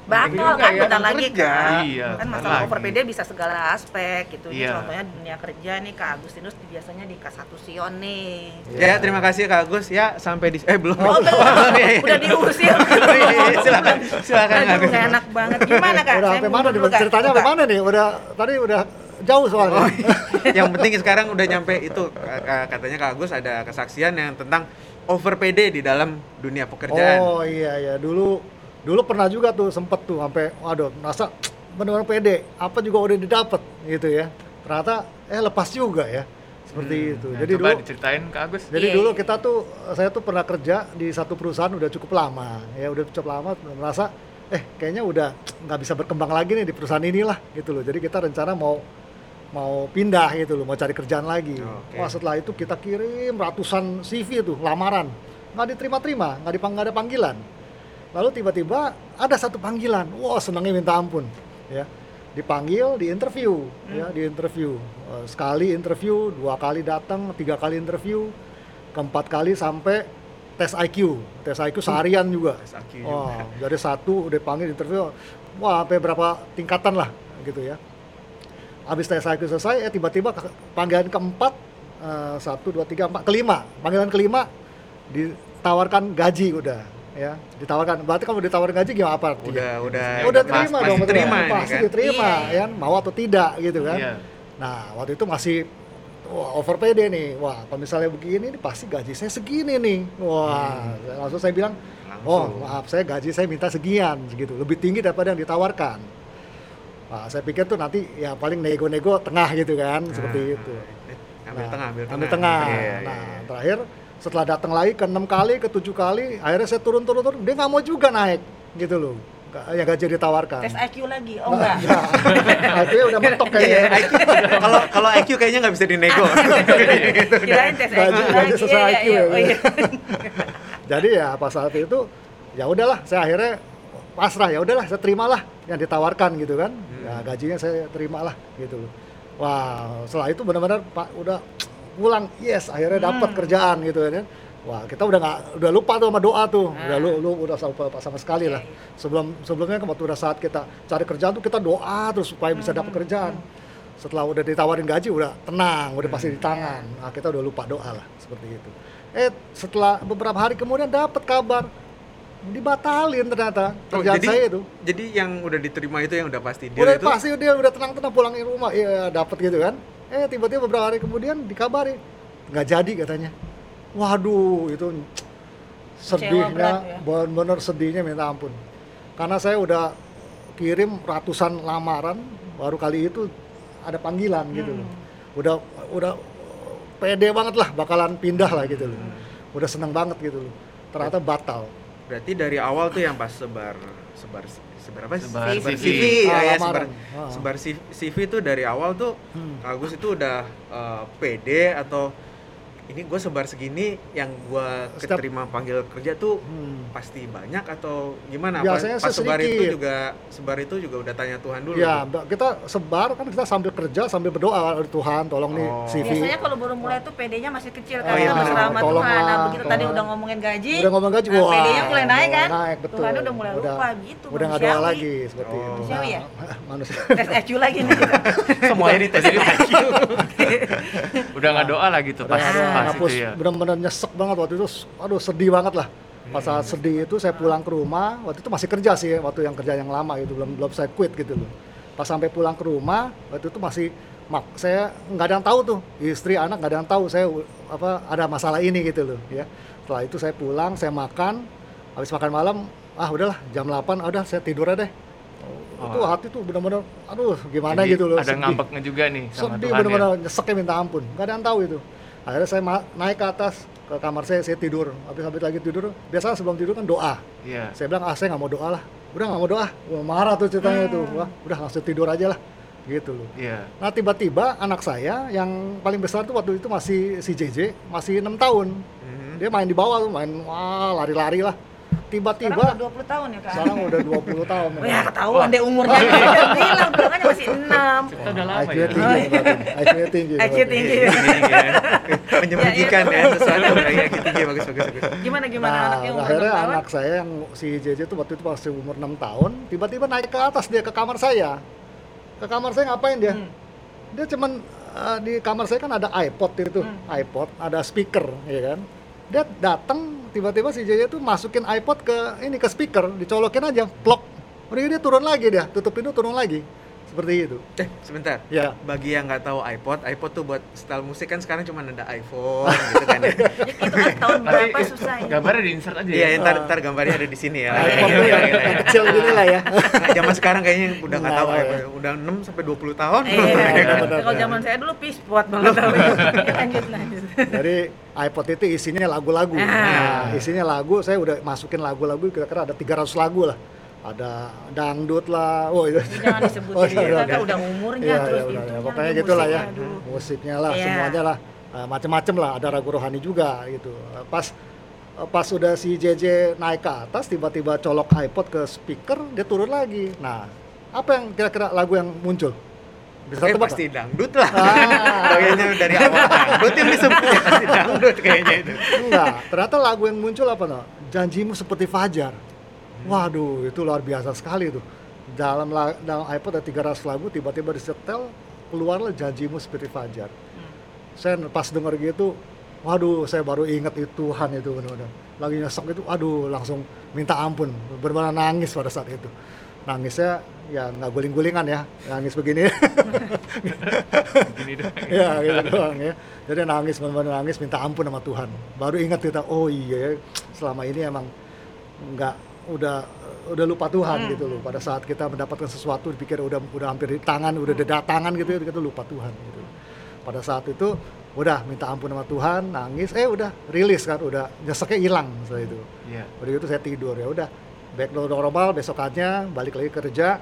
[SPEAKER 1] bakal
[SPEAKER 2] juga
[SPEAKER 1] kan
[SPEAKER 2] ya,
[SPEAKER 1] bentar lagi
[SPEAKER 4] kerja.
[SPEAKER 1] kan
[SPEAKER 2] Iya,
[SPEAKER 1] kan masalah
[SPEAKER 2] lagi.
[SPEAKER 1] bisa segala aspek gitu Ini
[SPEAKER 2] Iya.
[SPEAKER 1] contohnya dunia kerja nih Kak Agustinus biasanya di K1 Sion nih
[SPEAKER 4] ya terima kasih kak Agus ya sampai di eh belum
[SPEAKER 1] Oh, belum. [LAUGHS]
[SPEAKER 4] iya.
[SPEAKER 1] udah diusir. [LAUGHS]
[SPEAKER 4] Oh, iya, iya, silakan silakan Kak
[SPEAKER 1] Aduh,
[SPEAKER 4] Agus
[SPEAKER 1] nggak enak banget. Gimana kak?
[SPEAKER 3] udah sampai mana nih
[SPEAKER 1] dulu, Kak.
[SPEAKER 3] ceritanya sampai
[SPEAKER 1] Kak.
[SPEAKER 3] mana nih udah tadi udah jauh soalnya.
[SPEAKER 4] Oh, [LAUGHS] yang penting sekarang udah nyampe itu. Ka- ka- katanya Kak Agus ada kesaksian yang tentang over PD di dalam dunia pekerjaan.
[SPEAKER 3] oh iya iya. Dulu dulu pernah juga tuh sempet tuh sampai waduh merasa benar-benar pede apa juga udah didapat gitu ya. Ternyata eh lepas juga ya. Seperti
[SPEAKER 4] Hmm,
[SPEAKER 3] itu.
[SPEAKER 2] Nah,
[SPEAKER 3] jadi
[SPEAKER 2] coba
[SPEAKER 3] dulu
[SPEAKER 2] diceritain Kak Agus.
[SPEAKER 3] jadi
[SPEAKER 1] Iya,
[SPEAKER 3] dulu
[SPEAKER 1] iya.
[SPEAKER 3] kita tuh saya tuh pernah kerja di satu perusahaan udah cukup lama. Ya udah cukup lama merasa eh kayaknya udah nggak bisa berkembang lagi nih di perusahaan inilah. Gitu loh. Jadi kita rencana mau mau pindah gitu loh mau cari kerjaan lagi.
[SPEAKER 4] Oke.
[SPEAKER 3] wah setelah itu kita kirim ratusan CV tuh lamaran. Nggak diterima-terima nggak dipang nggak ada panggilan. Lalu tiba-tiba ada satu panggilan. Wah senangnya minta ampun ya. Dipanggil di interview ya di interview Eh, sekali interview dua kali datang tiga kali interview keempat kali sampai tes IQ tes IQ seharian juga.
[SPEAKER 4] Tes IQ juga.
[SPEAKER 3] dari satu udah panggil interview wah sampai berapa tingkatan lah gitu ya habis tes IQ selesai eh tiba-tiba ke- panggilan keempat eh, satu dua tiga empat kelima panggilan kelima ditawarkan gaji udah ya ditawarkan berarti kamu ditawarin gaji gimana apa artinya?
[SPEAKER 4] Udah udah
[SPEAKER 3] udah
[SPEAKER 4] pas-
[SPEAKER 3] terima
[SPEAKER 4] pasti
[SPEAKER 3] dong betul.
[SPEAKER 4] terima ini
[SPEAKER 3] pasti
[SPEAKER 4] kan.
[SPEAKER 3] diterima
[SPEAKER 1] Iya.
[SPEAKER 3] ya mau atau tidak gitu kan
[SPEAKER 2] Iya.
[SPEAKER 3] nah waktu itu masih wah over pede nih wah kalau misalnya begini ini pasti gaji saya segini nih wah langsung saya bilang oh
[SPEAKER 4] Langsung.
[SPEAKER 3] maaf saya gaji saya minta sekian gitu lebih tinggi daripada yang ditawarkan Wah, saya pikir tuh nanti ya paling nego-nego tengah gitu kan seperti
[SPEAKER 4] Nah,
[SPEAKER 3] itu
[SPEAKER 4] Ambil
[SPEAKER 3] Nah,
[SPEAKER 4] tengah, ambil tengah.
[SPEAKER 3] ambil tengah.
[SPEAKER 4] Iya, iya,
[SPEAKER 3] nah,
[SPEAKER 4] iya.
[SPEAKER 3] terakhir setelah datang lagi ke enam kali, ke tujuh kali, akhirnya saya turun turun turun, dia nggak mau juga naik, gitu loh. Ya gaji ditawarkan.
[SPEAKER 1] tes IQ lagi oh enggak
[SPEAKER 3] Akhirnya [LAUGHS] udah mentok
[SPEAKER 4] Iya,
[SPEAKER 3] kayaknya.
[SPEAKER 4] IQ. Kalau kalau IQ kayaknya nggak bisa dinego. [LAUGHS]
[SPEAKER 1] kirain tes IQ
[SPEAKER 3] Gaji- gaji
[SPEAKER 1] lagi
[SPEAKER 3] sesuai
[SPEAKER 1] Iya,
[SPEAKER 3] IQ
[SPEAKER 1] iya,
[SPEAKER 3] ya,
[SPEAKER 1] oh, iya.
[SPEAKER 3] Jadi ya pas saat itu ya udahlah, saya akhirnya pasrah ya udahlah, saya terimalah yang ditawarkan gitu kan. Ya gajinya saya terimalah gitu loh. Wah, setelah itu benar-benar Pak udah pulang, yes, akhirnya dapat kerjaan gitu kan. Wah, kita udah nggak udah lupa tuh sama doa tuh. Udah lu lu udah sama, sama sekali lah. Sebelum sebelumnya kan waktu udah saat kita cari kerjaan tuh kita doa terus supaya bisa dapat kerjaan. Setelah udah ditawarin gaji udah tenang, udah pasti di tangan. Nah, kita udah lupa doa lah seperti itu. Eh, setelah beberapa hari kemudian dapat kabar dibatalin ternyata
[SPEAKER 4] Oh,
[SPEAKER 3] kerjaan
[SPEAKER 4] jadi,
[SPEAKER 3] saya itu.
[SPEAKER 4] Jadi yang udah diterima itu yang udah pasti dia
[SPEAKER 3] udah
[SPEAKER 4] itu.
[SPEAKER 3] pasti dia udah tenang-tenang pulang ke rumah, iya dapat gitu kan. Eh tiba-tiba beberapa hari kemudian dikabari nggak jadi katanya. Waduh itu sedihnya,
[SPEAKER 1] ya.
[SPEAKER 3] bener-bener sedihnya minta ampun. Karena saya udah kirim ratusan lamaran, baru kali itu ada panggilan gitu loh. Udah udah pede banget lah bakalan pindah lah gitu loh. Udah seneng banget gitu loh. Ternyata batal.
[SPEAKER 4] Berarti dari awal tuh yang pas sebar sebar sebar apa sih?
[SPEAKER 2] Sebar
[SPEAKER 4] Sebar
[SPEAKER 2] CV.
[SPEAKER 4] CV,
[SPEAKER 3] Ah,
[SPEAKER 4] ya, ya, sebar,
[SPEAKER 3] lamaran. Ah.
[SPEAKER 4] sebar CV, CV tuh dari awal tuh
[SPEAKER 3] Hmm.
[SPEAKER 4] Agus itu udah eh, pede atau ini gue sebar segini yang gue keterima panggil kerja tuh
[SPEAKER 3] Hmm.
[SPEAKER 4] pasti banyak atau gimana?
[SPEAKER 3] Biasanya
[SPEAKER 4] pas, sebar itu juga sebar itu juga udah tanya Tuhan dulu.
[SPEAKER 3] Ya,
[SPEAKER 4] tuh.
[SPEAKER 3] Kita sebar kan kita sambil kerja sambil berdoa "Aduh, Tuhan tolong nih
[SPEAKER 4] Oh.
[SPEAKER 3] CV.
[SPEAKER 1] biasanya kalau baru mulai tuh PD-nya masih kecil kan
[SPEAKER 4] Oh, iya,
[SPEAKER 3] Tolong
[SPEAKER 1] Tuhan nah begitu tadi
[SPEAKER 3] tolong.
[SPEAKER 1] udah ngomongin gaji
[SPEAKER 3] Udah ngomong gaji,
[SPEAKER 1] nah,
[SPEAKER 3] wah,
[SPEAKER 1] PD-nya mulai naik kan
[SPEAKER 3] naik, betul.
[SPEAKER 1] Tuhan udah mulai
[SPEAKER 3] Udah-
[SPEAKER 1] lupa gitu
[SPEAKER 3] Udah nggak doa lagi seperti
[SPEAKER 4] Oh.
[SPEAKER 3] itu.
[SPEAKER 1] Manusiawi ya?
[SPEAKER 3] Nah, [LAUGHS] manusia.
[SPEAKER 1] tes IQ lagi nih [LAUGHS]
[SPEAKER 4] Semuanya dites [LAUGHS] IQ.
[SPEAKER 2] Udah nggak doa
[SPEAKER 3] nggak doa,
[SPEAKER 2] pas
[SPEAKER 3] ngapus,
[SPEAKER 2] itu ya.
[SPEAKER 3] bener-bener nyesek banget waktu itu. Aduh sedih banget lah. Pas saat sedih itu saya pulang ke rumah, waktu itu masih kerja sih, waktu yang kerja yang lama itu belum belum saya quit gitu loh. Pas sampai pulang ke rumah, waktu itu masih mak saya nggak ada yang tahu tuh istri anak nggak ada yang tahu saya apa ada masalah ini gitu loh ya setelah itu saya pulang saya makan habis makan malam ah udahlah jam 8 ah, udah saya tidur aja deh itu
[SPEAKER 2] Oh.
[SPEAKER 3] hati tuh bener-bener aduh gimana
[SPEAKER 2] Jadi
[SPEAKER 3] gitu loh
[SPEAKER 2] Ada
[SPEAKER 3] sedih.
[SPEAKER 2] ngambeknya juga nih sama
[SPEAKER 3] sedih
[SPEAKER 2] Tuhan ya.
[SPEAKER 3] nyeseknya minta ampun gak ada yang tahu itu akhirnya saya ma- naik ke atas ke kamar saya saya tidur. Habis habis lagi tidur biasa sebelum tidur kan doa.
[SPEAKER 2] Iya.
[SPEAKER 3] saya bilang ah saya nggak mau doa lah. Udah nggak mau doa Wah, marah tuh ceritanya tuh. Wah udah langsung tidur aja lah. Gitu loh.
[SPEAKER 2] Iya.
[SPEAKER 3] nah tiba-tiba anak saya yang paling besar tuh waktu itu masih si JJ masih enam tahun.
[SPEAKER 4] Mhm.
[SPEAKER 3] dia main di bawah tuh main wah lari-lari lah tiba-tiba
[SPEAKER 1] udah 20 tahun ya kan
[SPEAKER 3] sekarang udah 20 tahun
[SPEAKER 1] Oh ya ketahuan deh umurnya [LAUGHS] Dia bilang bilangnya masih 6
[SPEAKER 2] Kita udah lama
[SPEAKER 3] IQ-nya
[SPEAKER 2] ya.
[SPEAKER 3] tinggi. IQ-nya tinggi
[SPEAKER 1] IQ tinggi
[SPEAKER 2] ya. [LAUGHS]
[SPEAKER 4] Menyembunyikan ya sesuatu kayak gitu tinggi bagus bagus bagus.
[SPEAKER 1] gimana gimana
[SPEAKER 3] Nah,
[SPEAKER 1] anaknya umur
[SPEAKER 3] akhirnya
[SPEAKER 1] 6 tahun
[SPEAKER 3] anak saya yang si JJ itu waktu itu masih umur 6 tahun, tiba-tiba naik ke atas dia ke kamar saya. Ke kamar saya ngapain dia?
[SPEAKER 1] Hmm.
[SPEAKER 3] Dia cuman eh, di kamar saya kan ada iPod itu,
[SPEAKER 1] Hmm.
[SPEAKER 3] iPod, ada speaker, ya kan? Dia datang tiba-tiba si JJ itu masukin iPod ke ini ke speaker, dicolokin aja, plok. Udah dia turun lagi dia, tutup pintu turun lagi. Seperti itu.
[SPEAKER 4] Eh sebentar.
[SPEAKER 3] Ya.
[SPEAKER 4] Bagi yang nggak tahu iPod, iPod tuh buat style musik kan sekarang cuma ada iPhone gitu kan ya.
[SPEAKER 1] Ya, [LAUGHS] itu kan tahun berapa susah ya
[SPEAKER 2] gambarnya di insert aja
[SPEAKER 4] Iya,
[SPEAKER 2] ya.
[SPEAKER 4] ntar, ntar gambarnya ada di sini ya.
[SPEAKER 3] iPod
[SPEAKER 4] Gitu,
[SPEAKER 3] tuh yang
[SPEAKER 4] gitu,
[SPEAKER 3] yang
[SPEAKER 4] ya.
[SPEAKER 3] kecil gini lah ya.
[SPEAKER 4] Nah, zaman sekarang kayaknya udah nggak tahu iPod. Udah 6 sampai 20 tahun.
[SPEAKER 1] Iya, kalau zaman saya dulu pispot banget [LAUGHS] tapi lanjut lanjut.
[SPEAKER 3] Jadi iPod itu isinya lagu-lagu.
[SPEAKER 1] Ah.
[SPEAKER 3] Nah, isinya lagu, saya udah masukin lagu-lagu kira-kira ada 300 lagu lah. Ada dangdut lah. Oh, itu.
[SPEAKER 1] Jangan disebutin
[SPEAKER 3] Oh, iya,
[SPEAKER 1] kita
[SPEAKER 3] iya.
[SPEAKER 1] kan udah umurnya
[SPEAKER 3] Iya,
[SPEAKER 1] terus
[SPEAKER 3] iya, udah,
[SPEAKER 1] itu
[SPEAKER 3] ya. Pokoknya gitulah ya. Musiknya lah,
[SPEAKER 1] Iya.
[SPEAKER 3] semuanya lah. Eh, macem-macem lah, ada ragu rohani juga gitu. Eh, Pas eh, pas udah si JJ naik ke atas, tiba-tiba colok iPod ke speaker, dia turun lagi. Nah, apa yang kira-kira lagu yang muncul? Bisa
[SPEAKER 4] Eh,
[SPEAKER 3] tebak
[SPEAKER 4] pasti dangdut lah.
[SPEAKER 3] Ah. [LAUGHS]
[SPEAKER 4] Kayaknya dari awal dangdut yang disebut ya [LAUGHS] pasti dangdut kayaknya itu.
[SPEAKER 3] Enggak, ternyata lagu yang muncul apa no? Janjimu seperti fajar. Waduh, itu luar biasa sekali tuh. Dalam, la- dalam iPod ada 300 lagu, tiba-tiba disetel, keluarlah janjimu seperti fajar. saya pas dengar gitu waduh saya baru ingat itu Tuhan itu benar-benar. Lagi nyesek itu aduh langsung minta ampun. Benar-benar nangis pada saat itu. Nangisnya ya nggak guling-gulingan ya nangis begini.
[SPEAKER 2] Gini doang. [LAUGHS]
[SPEAKER 3] ya gitu doang ya. Jadi nangis benar-benar nangis minta ampun sama Tuhan. Baru ingat kita oh iya ya, selama ini emang nggak udah udah lupa Tuhan gitu loh. Pada saat kita mendapatkan sesuatu dipikir udah udah hampir di tangan udah ada tangan gitu kita lupa Tuhan gitu. Pada saat itu udah minta ampun sama Tuhan nangis eh udah rilis kan udah nyeseknya hilang setelah itu.
[SPEAKER 2] Iya.
[SPEAKER 3] udah gitu saya tidur ya udah back to normal besokannya balik lagi kerja.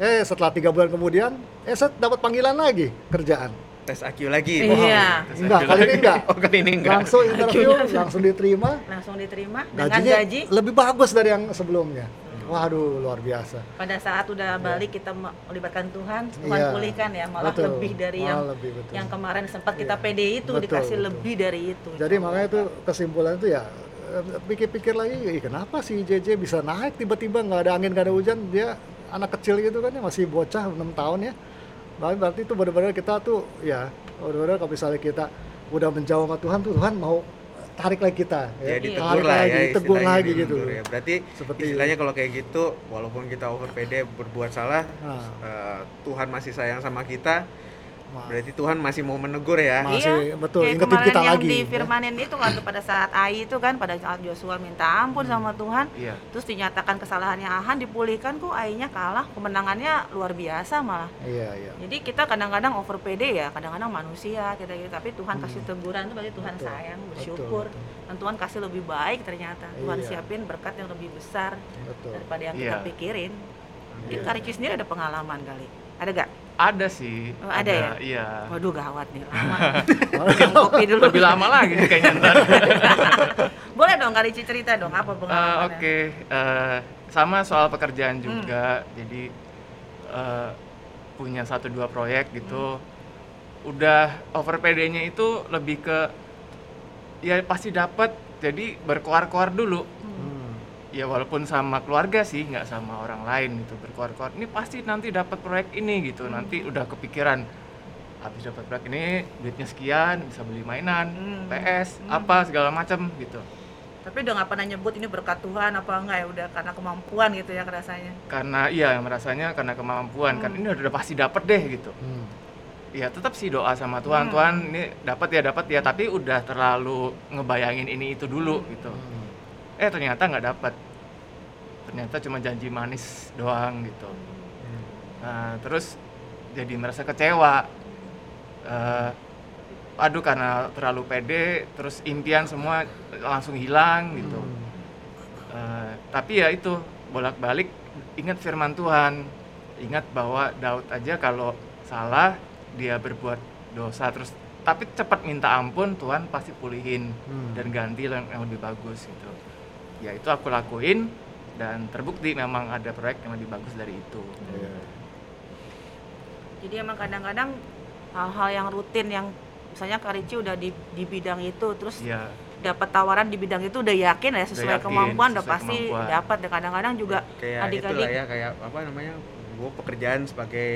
[SPEAKER 3] Eh setelah tiga bulan kemudian eh saya dapat panggilan lagi kerjaan
[SPEAKER 4] tes IQ lagi.
[SPEAKER 1] Iya.
[SPEAKER 2] Terus
[SPEAKER 3] enggak
[SPEAKER 2] saya
[SPEAKER 3] kali ini enggak. [LAUGHS]
[SPEAKER 4] Oh kali ini enggak.
[SPEAKER 3] Langsung interview langsung diterima.
[SPEAKER 1] Langsung diterima dengan
[SPEAKER 3] gajinya
[SPEAKER 1] gaji.
[SPEAKER 3] lebih bagus dari yang sebelumnya. Waduh luar biasa.
[SPEAKER 1] Pada saat udah balik kita melibatkan Tuhan. Tuhan
[SPEAKER 3] Iya.
[SPEAKER 1] pulihkan ya malah
[SPEAKER 3] Betul.
[SPEAKER 1] lebih dari
[SPEAKER 3] Malah
[SPEAKER 1] yang
[SPEAKER 3] lebih, betul.
[SPEAKER 1] yang kemarin sempat kita
[SPEAKER 3] Iya.
[SPEAKER 1] pede itu
[SPEAKER 3] Betul,
[SPEAKER 1] dikasih
[SPEAKER 3] betul.
[SPEAKER 1] lebih dari itu.
[SPEAKER 3] Jadi makanya itu kesimpulan itu ya eh, pikir-pikir lagi "Ih, kenapa si JJ bisa naik? Tiba-tiba nggak ada angin nggak ada hujan dia anak kecil gitu kan ya masih bocah 6 tahun ya Berarti- berarti itu benar-benar kita tuh ya benar-benar kalau misalnya kita udah menjauh sama Tuhan tuh Tuhan mau tarik lagi kita
[SPEAKER 4] ya.
[SPEAKER 3] Tarik
[SPEAKER 4] ditegur lah
[SPEAKER 3] lagi,
[SPEAKER 4] ya
[SPEAKER 3] tegur
[SPEAKER 4] istilahnya
[SPEAKER 3] lagi gitu.
[SPEAKER 4] ditegur ya. berarti
[SPEAKER 3] Seperti-
[SPEAKER 4] istilahnya kalau kayak gitu walaupun kita over PD berbuat salah
[SPEAKER 3] Nah,
[SPEAKER 4] eh, Tuhan masih sayang sama kita berarti Tuhan masih mau menegur ya
[SPEAKER 3] Masih, betul,
[SPEAKER 1] Kayak
[SPEAKER 3] ingetin
[SPEAKER 1] kemarin
[SPEAKER 3] kita
[SPEAKER 1] yang
[SPEAKER 3] lagi,
[SPEAKER 1] di
[SPEAKER 3] ya.
[SPEAKER 1] firmanin itu waktu pada saat Ai itu kan pada saat Joshua minta ampun sama Tuhan
[SPEAKER 2] Iya.
[SPEAKER 1] terus dinyatakan kesalahannya Ahan dipulihkan kok Ainya kalah kemenangannya luar biasa malah
[SPEAKER 3] iya iya
[SPEAKER 1] jadi kita kadang-kadang over PD ya kadang-kadang manusia kita gitu tapi Tuhan
[SPEAKER 3] Hmm.
[SPEAKER 1] kasih teguran itu berarti Tuhan
[SPEAKER 3] Betul,
[SPEAKER 1] sayang
[SPEAKER 3] betul,
[SPEAKER 1] bersyukur
[SPEAKER 3] betul.
[SPEAKER 1] dan Tuhan kasih lebih baik ternyata Tuhan
[SPEAKER 3] Iya.
[SPEAKER 1] siapin berkat yang lebih besar
[SPEAKER 3] betul
[SPEAKER 1] daripada yang
[SPEAKER 2] Iya.
[SPEAKER 1] kita pikirin
[SPEAKER 3] Iya.
[SPEAKER 1] Karici sendiri ada pengalaman kali ada gak?
[SPEAKER 2] Ada sih.
[SPEAKER 1] Oh, ada ya?
[SPEAKER 2] Iya.
[SPEAKER 1] Waduh gawat nih lama [LAUGHS] kopi dulu
[SPEAKER 2] Lebih lama lagi kayaknya ntar. [LAUGHS]
[SPEAKER 1] boleh dong Karici cerita dong apa
[SPEAKER 2] Eh,
[SPEAKER 1] pengalamannya
[SPEAKER 2] Oke, eh, sama soal pekerjaan
[SPEAKER 1] Hmm.
[SPEAKER 2] juga. Jadi eh, punya satu dua proyek gitu.
[SPEAKER 1] Hmm.
[SPEAKER 2] Udah over PD-nya itu lebih ke ya pasti dapat. Jadi berkoar-koar dulu.
[SPEAKER 3] Hmm.
[SPEAKER 2] Ya walaupun sama keluarga sih, nggak sama orang lain gitu berkoar-koar. Ini pasti nanti dapat proyek ini gitu. Nanti udah kepikiran habis dapat proyek ini duitnya sekian bisa beli mainan,
[SPEAKER 1] Hmm.
[SPEAKER 2] PS,
[SPEAKER 1] Hmm.
[SPEAKER 2] apa segala macam gitu.
[SPEAKER 1] tapi udah nggak pernah nyebut ini berkat Tuhan apa enggak ya udah karena kemampuan gitu ya rasanya
[SPEAKER 2] karena iya merasanya karena kemampuan kan
[SPEAKER 1] Hmm.
[SPEAKER 2] ini udah pasti dapet deh gitu
[SPEAKER 3] Hmm.
[SPEAKER 2] ya tetap sih doa sama Tuhan
[SPEAKER 1] Hmm.
[SPEAKER 2] Tuhan ini dapat ya dapat ya tapi udah terlalu ngebayangin ini itu dulu gitu
[SPEAKER 3] Hmm.
[SPEAKER 2] Eh ternyata nggak dapat ternyata cuma janji manis doang gitu. Nah, terus jadi merasa kecewa. Eh, aduh karena terlalu pede terus impian semua langsung hilang gitu.
[SPEAKER 3] Hmm.
[SPEAKER 2] Eh, tapi ya itu bolak-balik ingat firman Tuhan. Ingat bahwa Daud aja kalau salah dia berbuat dosa terus tapi cepat minta ampun Tuhan pasti pulihin
[SPEAKER 3] Hmm.
[SPEAKER 2] dan ganti yang, yang lebih bagus gitu ya itu aku lakuin dan terbukti memang ada proyek yang lebih bagus dari itu
[SPEAKER 3] Iya.
[SPEAKER 1] jadi emang kadang-kadang hal-hal yang rutin yang misalnya Karici udah di, di bidang itu terus
[SPEAKER 2] ya
[SPEAKER 1] dapat tawaran di bidang itu udah yakin ya sesuai
[SPEAKER 2] yakin,
[SPEAKER 1] kemampuan udah
[SPEAKER 2] sesuai
[SPEAKER 1] pasti
[SPEAKER 2] kemampuan.
[SPEAKER 1] dapat dan kadang-kadang juga
[SPEAKER 4] kayak
[SPEAKER 1] adik-adik
[SPEAKER 4] ya kayak apa namanya gue pekerjaan sebagai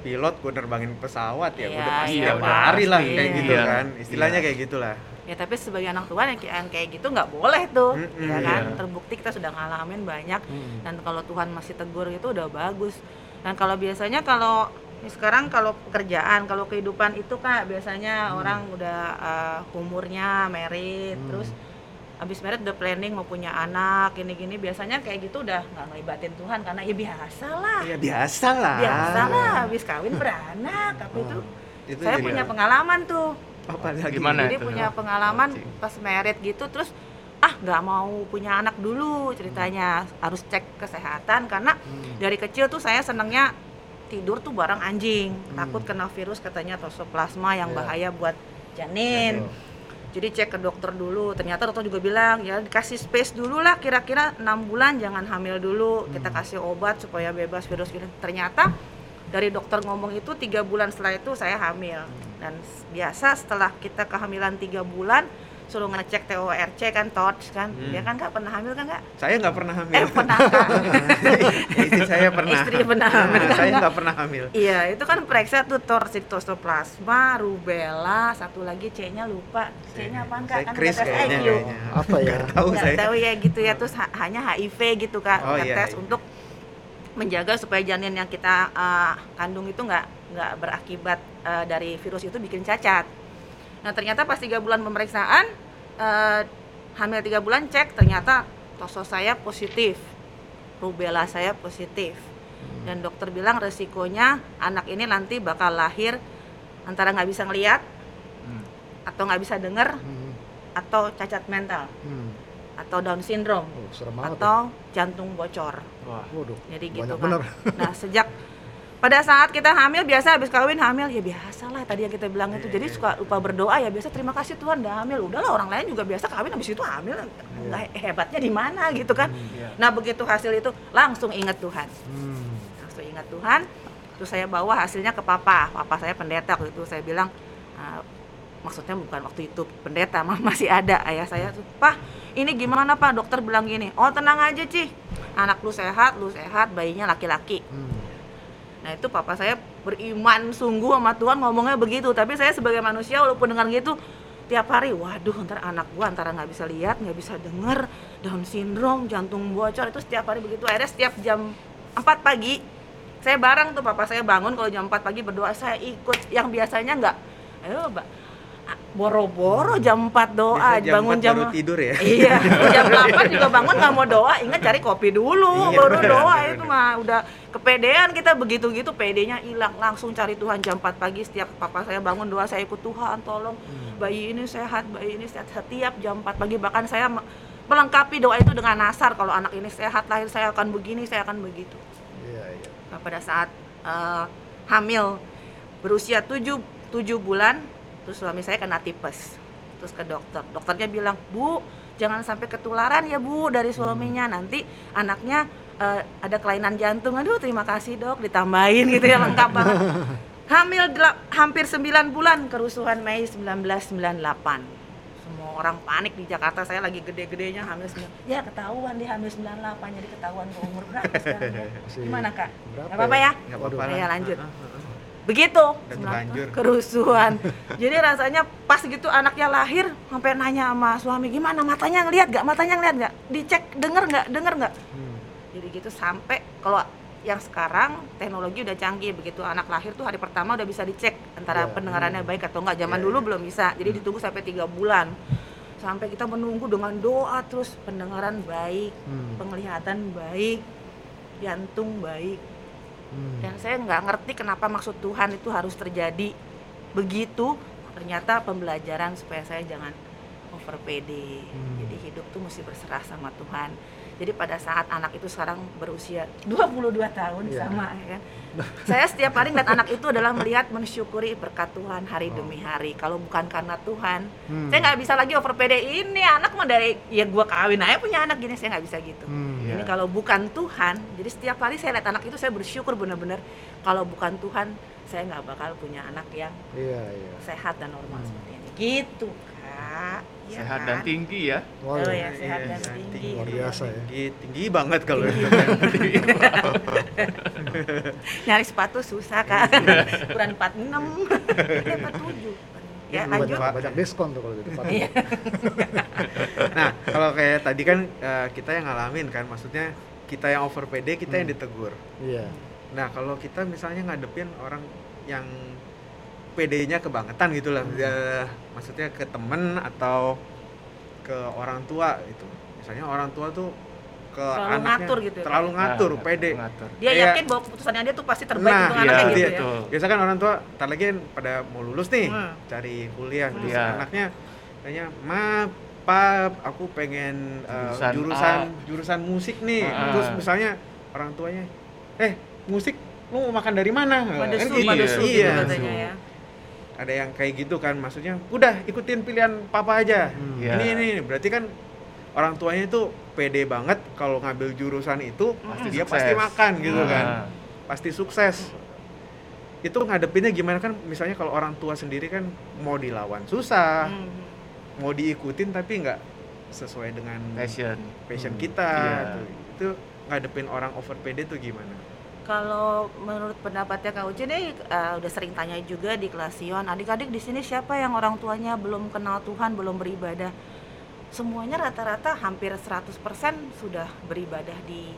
[SPEAKER 4] pilot gue nerbangin pesawat ya
[SPEAKER 1] Iya,
[SPEAKER 4] udah pasti
[SPEAKER 2] iya,
[SPEAKER 4] tiap
[SPEAKER 2] udah
[SPEAKER 4] hari lah kayak gitu
[SPEAKER 2] Iya.
[SPEAKER 4] kan istilahnya
[SPEAKER 2] Iya.
[SPEAKER 4] kayak gitulah
[SPEAKER 1] ya tapi sebagai anak Tuhan yang kayak, yang kayak gitu nggak boleh tuh
[SPEAKER 4] Mm-mm.
[SPEAKER 1] ya kan
[SPEAKER 2] Iya.
[SPEAKER 1] terbukti kita sudah ngalamin banyak
[SPEAKER 3] Hmm.
[SPEAKER 1] dan kalau Tuhan masih tegur itu udah bagus dan kalau biasanya kalau ini sekarang kalau pekerjaan kalau kehidupan itu kak biasanya orang udah uh, umurnya merit
[SPEAKER 3] Hmm.
[SPEAKER 1] terus habis merit udah planning mau punya anak gini-gini biasanya kayak gitu udah nggak ngelibatin Tuhan karena ya biasa lah
[SPEAKER 4] ya biasa lah
[SPEAKER 1] biasa lah habis kawin beranak tapi itu
[SPEAKER 4] itu
[SPEAKER 1] saya punya pengalaman tuh
[SPEAKER 4] apa lagi
[SPEAKER 2] Gimana?
[SPEAKER 1] jadi
[SPEAKER 2] itu?
[SPEAKER 1] punya pengalaman
[SPEAKER 2] Cing.
[SPEAKER 1] pas merit gitu terus ah nggak mau punya anak dulu ceritanya harus cek kesehatan karena
[SPEAKER 3] Hmm.
[SPEAKER 1] dari kecil tuh saya senangnya tidur tuh bareng anjing
[SPEAKER 3] Hmm.
[SPEAKER 1] takut kena virus katanya toxoplasma yang
[SPEAKER 3] Iya.
[SPEAKER 1] bahaya buat janin jadi cek ke dokter dulu. Ternyata dokter juga bilang ya dikasih space dulu lah kira-kira enam bulan jangan hamil dulu. Kita
[SPEAKER 3] Hmm.
[SPEAKER 1] kasih obat supaya bebas virus. Gitu. Ternyata dari dokter ngomong itu tiga bulan setelah itu saya hamil.
[SPEAKER 3] Hmm.
[SPEAKER 1] dan biasa setelah kita kehamilan tiga bulan suruh ngecek TORC kan TORCH kan
[SPEAKER 4] Hmm.
[SPEAKER 1] dia kan nggak pernah hamil kan nggak
[SPEAKER 4] Saya nggak pernah hamil.
[SPEAKER 1] eh pernah Kak. [LAUGHS]
[SPEAKER 4] Istri saya pernah.
[SPEAKER 1] Istri pernah hamil,
[SPEAKER 4] Nah, saya
[SPEAKER 1] kan?
[SPEAKER 4] nggak pernah hamil.
[SPEAKER 1] Iya, itu kan periksa tuh torsitostoplasma, rubella, satu lagi C-nya lupa. C-nya apaan Kak?
[SPEAKER 4] Saya
[SPEAKER 1] Kan
[SPEAKER 4] Chris kayaknya.
[SPEAKER 1] IQ.
[SPEAKER 4] kayaknya.
[SPEAKER 3] Apa ya?
[SPEAKER 4] Nggak tahu
[SPEAKER 1] Nggak
[SPEAKER 4] saya.
[SPEAKER 1] tahu ya gitu ya, terus ha- hanya HIV gitu Kak.
[SPEAKER 4] Oh, iya,
[SPEAKER 1] tes
[SPEAKER 4] iya.
[SPEAKER 1] untuk menjaga supaya janin yang kita uh, kandung itu nggak nggak berakibat uh, dari virus itu bikin cacat. Nah ternyata pas tiga bulan pemeriksaan, uh, hamil tiga bulan cek ternyata toso saya positif, rubella saya positif. Dan dokter bilang resikonya anak ini nanti bakal lahir antara nggak bisa ngelihat
[SPEAKER 2] Hmm.
[SPEAKER 1] atau nggak bisa dengar
[SPEAKER 3] Hmm.
[SPEAKER 1] atau cacat mental
[SPEAKER 3] Hmm.
[SPEAKER 1] atau Down syndrome
[SPEAKER 3] Oh,
[SPEAKER 1] atau jantung bocor.
[SPEAKER 2] Wah.
[SPEAKER 3] ya. Waduh.
[SPEAKER 1] Jadi gitu kan.
[SPEAKER 3] bener.
[SPEAKER 1] Nah, sejak [LAUGHS] pada saat kita hamil biasa habis kawin hamil ya biasa lah tadi yang kita bilang itu. Jadi suka lupa berdoa ya biasa terima kasih Tuhan udah hamil. Udahlah orang lain juga biasa kawin habis itu hamil. Nggak hebatnya di mana gitu kan.
[SPEAKER 2] Iya.
[SPEAKER 1] Nah, begitu hasil itu langsung ingat Tuhan.
[SPEAKER 3] Hmm.
[SPEAKER 1] Langsung ingat Tuhan. Terus saya bawa hasilnya ke papa. Papa saya pendeta waktu itu saya bilang "Ah, maksudnya bukan waktu itu pendeta [LAUGHS] masih ada ayah saya tuh pak ini gimana pak dokter bilang gini oh tenang aja Ci anak lu sehat lu sehat bayinya laki-laki
[SPEAKER 3] Hmm.
[SPEAKER 1] Nah itu papa saya beriman sungguh sama Tuhan ngomongnya begitu. Tapi saya sebagai manusia walaupun dengar gitu tiap hari waduh ntar anak gua antara nggak bisa lihat nggak bisa denger Down syndrome jantung bocor. Itu setiap hari begitu akhirnya setiap jam 4 pagi saya bareng tuh papa saya bangun kalau jam 4 pagi berdoa saya ikut. Yang biasanya nggak ayo boro-boro jam 4 doa
[SPEAKER 4] Biasa jam
[SPEAKER 1] bangun
[SPEAKER 4] 4
[SPEAKER 1] jam
[SPEAKER 4] baru tidur ya. [LAUGHS]
[SPEAKER 1] Iya, jam 8 juga bangun nggak mau doa, ingat cari kopi dulu,
[SPEAKER 4] Iya,
[SPEAKER 1] baru
[SPEAKER 4] bener,
[SPEAKER 1] doa
[SPEAKER 4] bener,
[SPEAKER 1] itu mah udah kepedean kita begitu-gitu pedenya hilang, langsung cari Tuhan jam 4 pagi setiap papa saya bangun doa saya ikut Tuhan tolong bayi ini sehat, bayi ini sehat setiap jam 4 pagi bahkan saya me- melengkapi doa itu dengan nasar kalau anak ini sehat lahir saya akan begini, saya akan begitu.
[SPEAKER 3] Iya, iya.
[SPEAKER 1] Nah, pada saat eh, hamil berusia 7 7 bulan terus suami saya kena tipes. Terus ke dokter. Dokternya bilang bu jangan sampai ketularan ya bu dari suaminya. Nanti anaknya eh, ada kelainan jantung. Aduh terima kasih dok ditambahin gitu ya lengkap banget. [LAUGHS] Hamil hampir 9 bulan kerusuhan Mei 1998 semua orang panik di Jakarta saya lagi gede-gedenya hamil 9 ya ketahuan dia hamil 98 jadi ketahuan ke umur berapa sekarang ya. [LAUGHS] Gimana kak?
[SPEAKER 3] berapa
[SPEAKER 1] nggak apa-apa ya?
[SPEAKER 4] Nggak apa-apa
[SPEAKER 1] Iya,
[SPEAKER 4] lah.
[SPEAKER 1] lanjut. Begitu.
[SPEAKER 4] Terlanjur.
[SPEAKER 1] kerusuhan. [LAUGHS] Jadi rasanya pas gitu anaknya lahir sampai nanya sama suami gimana matanya ngelihat nggak? Matanya ngelihat nggak? Dicek denger nggak? Denger nggak?
[SPEAKER 3] Hmm.
[SPEAKER 1] jadi gitu sampai kalau yang sekarang teknologi udah canggih begitu anak lahir tuh hari pertama udah bisa dicek antara
[SPEAKER 3] Iya.
[SPEAKER 1] pendengarannya baik atau enggak zaman
[SPEAKER 3] Iya,
[SPEAKER 1] dulu
[SPEAKER 3] iya.
[SPEAKER 1] belum bisa. Jadi ditunggu sampai tiga bulan. Sampai kita menunggu dengan doa terus pendengaran baik
[SPEAKER 3] Hmm.
[SPEAKER 1] penglihatan baik jantung baik
[SPEAKER 3] Hmm.
[SPEAKER 1] dan saya nggak ngerti kenapa maksud Tuhan itu harus terjadi begitu ternyata pembelajaran supaya saya jangan over PD
[SPEAKER 3] Hmm.
[SPEAKER 1] jadi hidup tuh mesti berserah sama Tuhan jadi pada saat anak itu sekarang berusia 22 tahun
[SPEAKER 3] Iya.
[SPEAKER 1] sama ya kan saya setiap hari ngeliat anak itu adalah melihat mensyukuri berkat Tuhan hari
[SPEAKER 3] Oh.
[SPEAKER 1] demi hari kalau bukan karena Tuhan
[SPEAKER 3] Hmm.
[SPEAKER 1] saya nggak bisa lagi over PD ini anak mah dari ya gua kawin aja punya anak gini saya nggak bisa gitu
[SPEAKER 3] Hmm.
[SPEAKER 2] Iya.
[SPEAKER 1] ini kalau bukan Tuhan, jadi setiap hari saya lihat anak itu saya bersyukur benar-benar kalau bukan Tuhan saya nggak bakal punya anak yang
[SPEAKER 3] Iya, iya.
[SPEAKER 1] sehat dan normal
[SPEAKER 3] Hmm.
[SPEAKER 1] seperti ini. Gitu Iya
[SPEAKER 2] Sehat
[SPEAKER 1] kan?
[SPEAKER 2] dan tinggi ya.
[SPEAKER 3] Wow.
[SPEAKER 1] Oh, ya, sehat
[SPEAKER 4] Iya,
[SPEAKER 1] dan
[SPEAKER 4] iya,
[SPEAKER 1] tinggi.
[SPEAKER 3] Luar biasa ya.
[SPEAKER 4] Tinggi, tinggi banget kalau
[SPEAKER 1] Tinggi [LAUGHS] Nyari sepatu susah kak. Ukuran 46 Eh 47 Ya
[SPEAKER 4] Hmm,
[SPEAKER 1] lanjut.
[SPEAKER 3] Banyak, banyak diskon tuh kalau gitu.
[SPEAKER 1] Iya. [LAUGHS]
[SPEAKER 4] Nah, kalau kayak tadi kan eh, kita yang ngalamin kan, maksudnya kita yang over PD, kita yang
[SPEAKER 3] Hmm.
[SPEAKER 4] ditegur.
[SPEAKER 3] Iya.
[SPEAKER 4] Nah, kalau kita misalnya ngadepin orang yang PD-nya kebangetan gitu lah,
[SPEAKER 3] Hmm.
[SPEAKER 4] ya, maksudnya ke temen atau ke orang tua itu. Misalnya orang tua tuh ke
[SPEAKER 1] Terlalu
[SPEAKER 4] anaknya
[SPEAKER 1] ngatur gitu ya,
[SPEAKER 4] terlalu ngatur,
[SPEAKER 2] Nah,
[SPEAKER 4] PD.
[SPEAKER 2] Ngatur.
[SPEAKER 1] Dia
[SPEAKER 4] Kayak-
[SPEAKER 1] yakin bahwa keputusannya dia tuh pasti terbaik
[SPEAKER 4] Nah,
[SPEAKER 1] untuk
[SPEAKER 2] iya,
[SPEAKER 1] anaknya gitu
[SPEAKER 4] iya.
[SPEAKER 1] ya.
[SPEAKER 2] Betul.
[SPEAKER 4] Biasa kan orang tua, ntar lagi pada mau lulus nih,
[SPEAKER 1] Hmm.
[SPEAKER 4] cari kuliah, terus
[SPEAKER 2] Iya.
[SPEAKER 4] anaknya kayaknya, ma, pap, aku pengen uh,
[SPEAKER 2] Jurusan
[SPEAKER 4] jurusan
[SPEAKER 2] A."
[SPEAKER 4] jurusan musik nih.
[SPEAKER 2] Ah.
[SPEAKER 4] Terus misalnya orang tuanya, eh musik lu mau makan dari mana?
[SPEAKER 1] Pada
[SPEAKER 4] Kan gitu.
[SPEAKER 1] pada
[SPEAKER 2] Iya,
[SPEAKER 1] gitu
[SPEAKER 4] iya.
[SPEAKER 1] katanya ya.
[SPEAKER 4] Ada yang kayak gitu kan, maksudnya udah ikutin pilihan papa aja.
[SPEAKER 3] Hmm.
[SPEAKER 2] Iya.
[SPEAKER 4] Ini ini berarti kan orang tuanya itu pede banget kalau ngambil jurusan itu
[SPEAKER 1] Pasti
[SPEAKER 4] dia
[SPEAKER 2] sukses.
[SPEAKER 4] pasti makan gitu kan
[SPEAKER 2] Nah,
[SPEAKER 4] pasti sukses itu ngadepinnya gimana kan misalnya kalau orang tua sendiri kan mau dilawan susah
[SPEAKER 1] Hmm.
[SPEAKER 4] mau diikutin tapi nggak sesuai dengan
[SPEAKER 2] passion
[SPEAKER 4] passion
[SPEAKER 3] Hmm.
[SPEAKER 4] kita tuh. itu ngadepin orang over PD tuh gimana
[SPEAKER 1] Kalau menurut pendapatnya Kak Uci nih eh, udah sering tanya juga di kelas Sion, adik-adik di sini siapa yang orang tuanya belum kenal Tuhan, belum beribadah? Semuanya rata-rata hampir 100% sudah beribadah di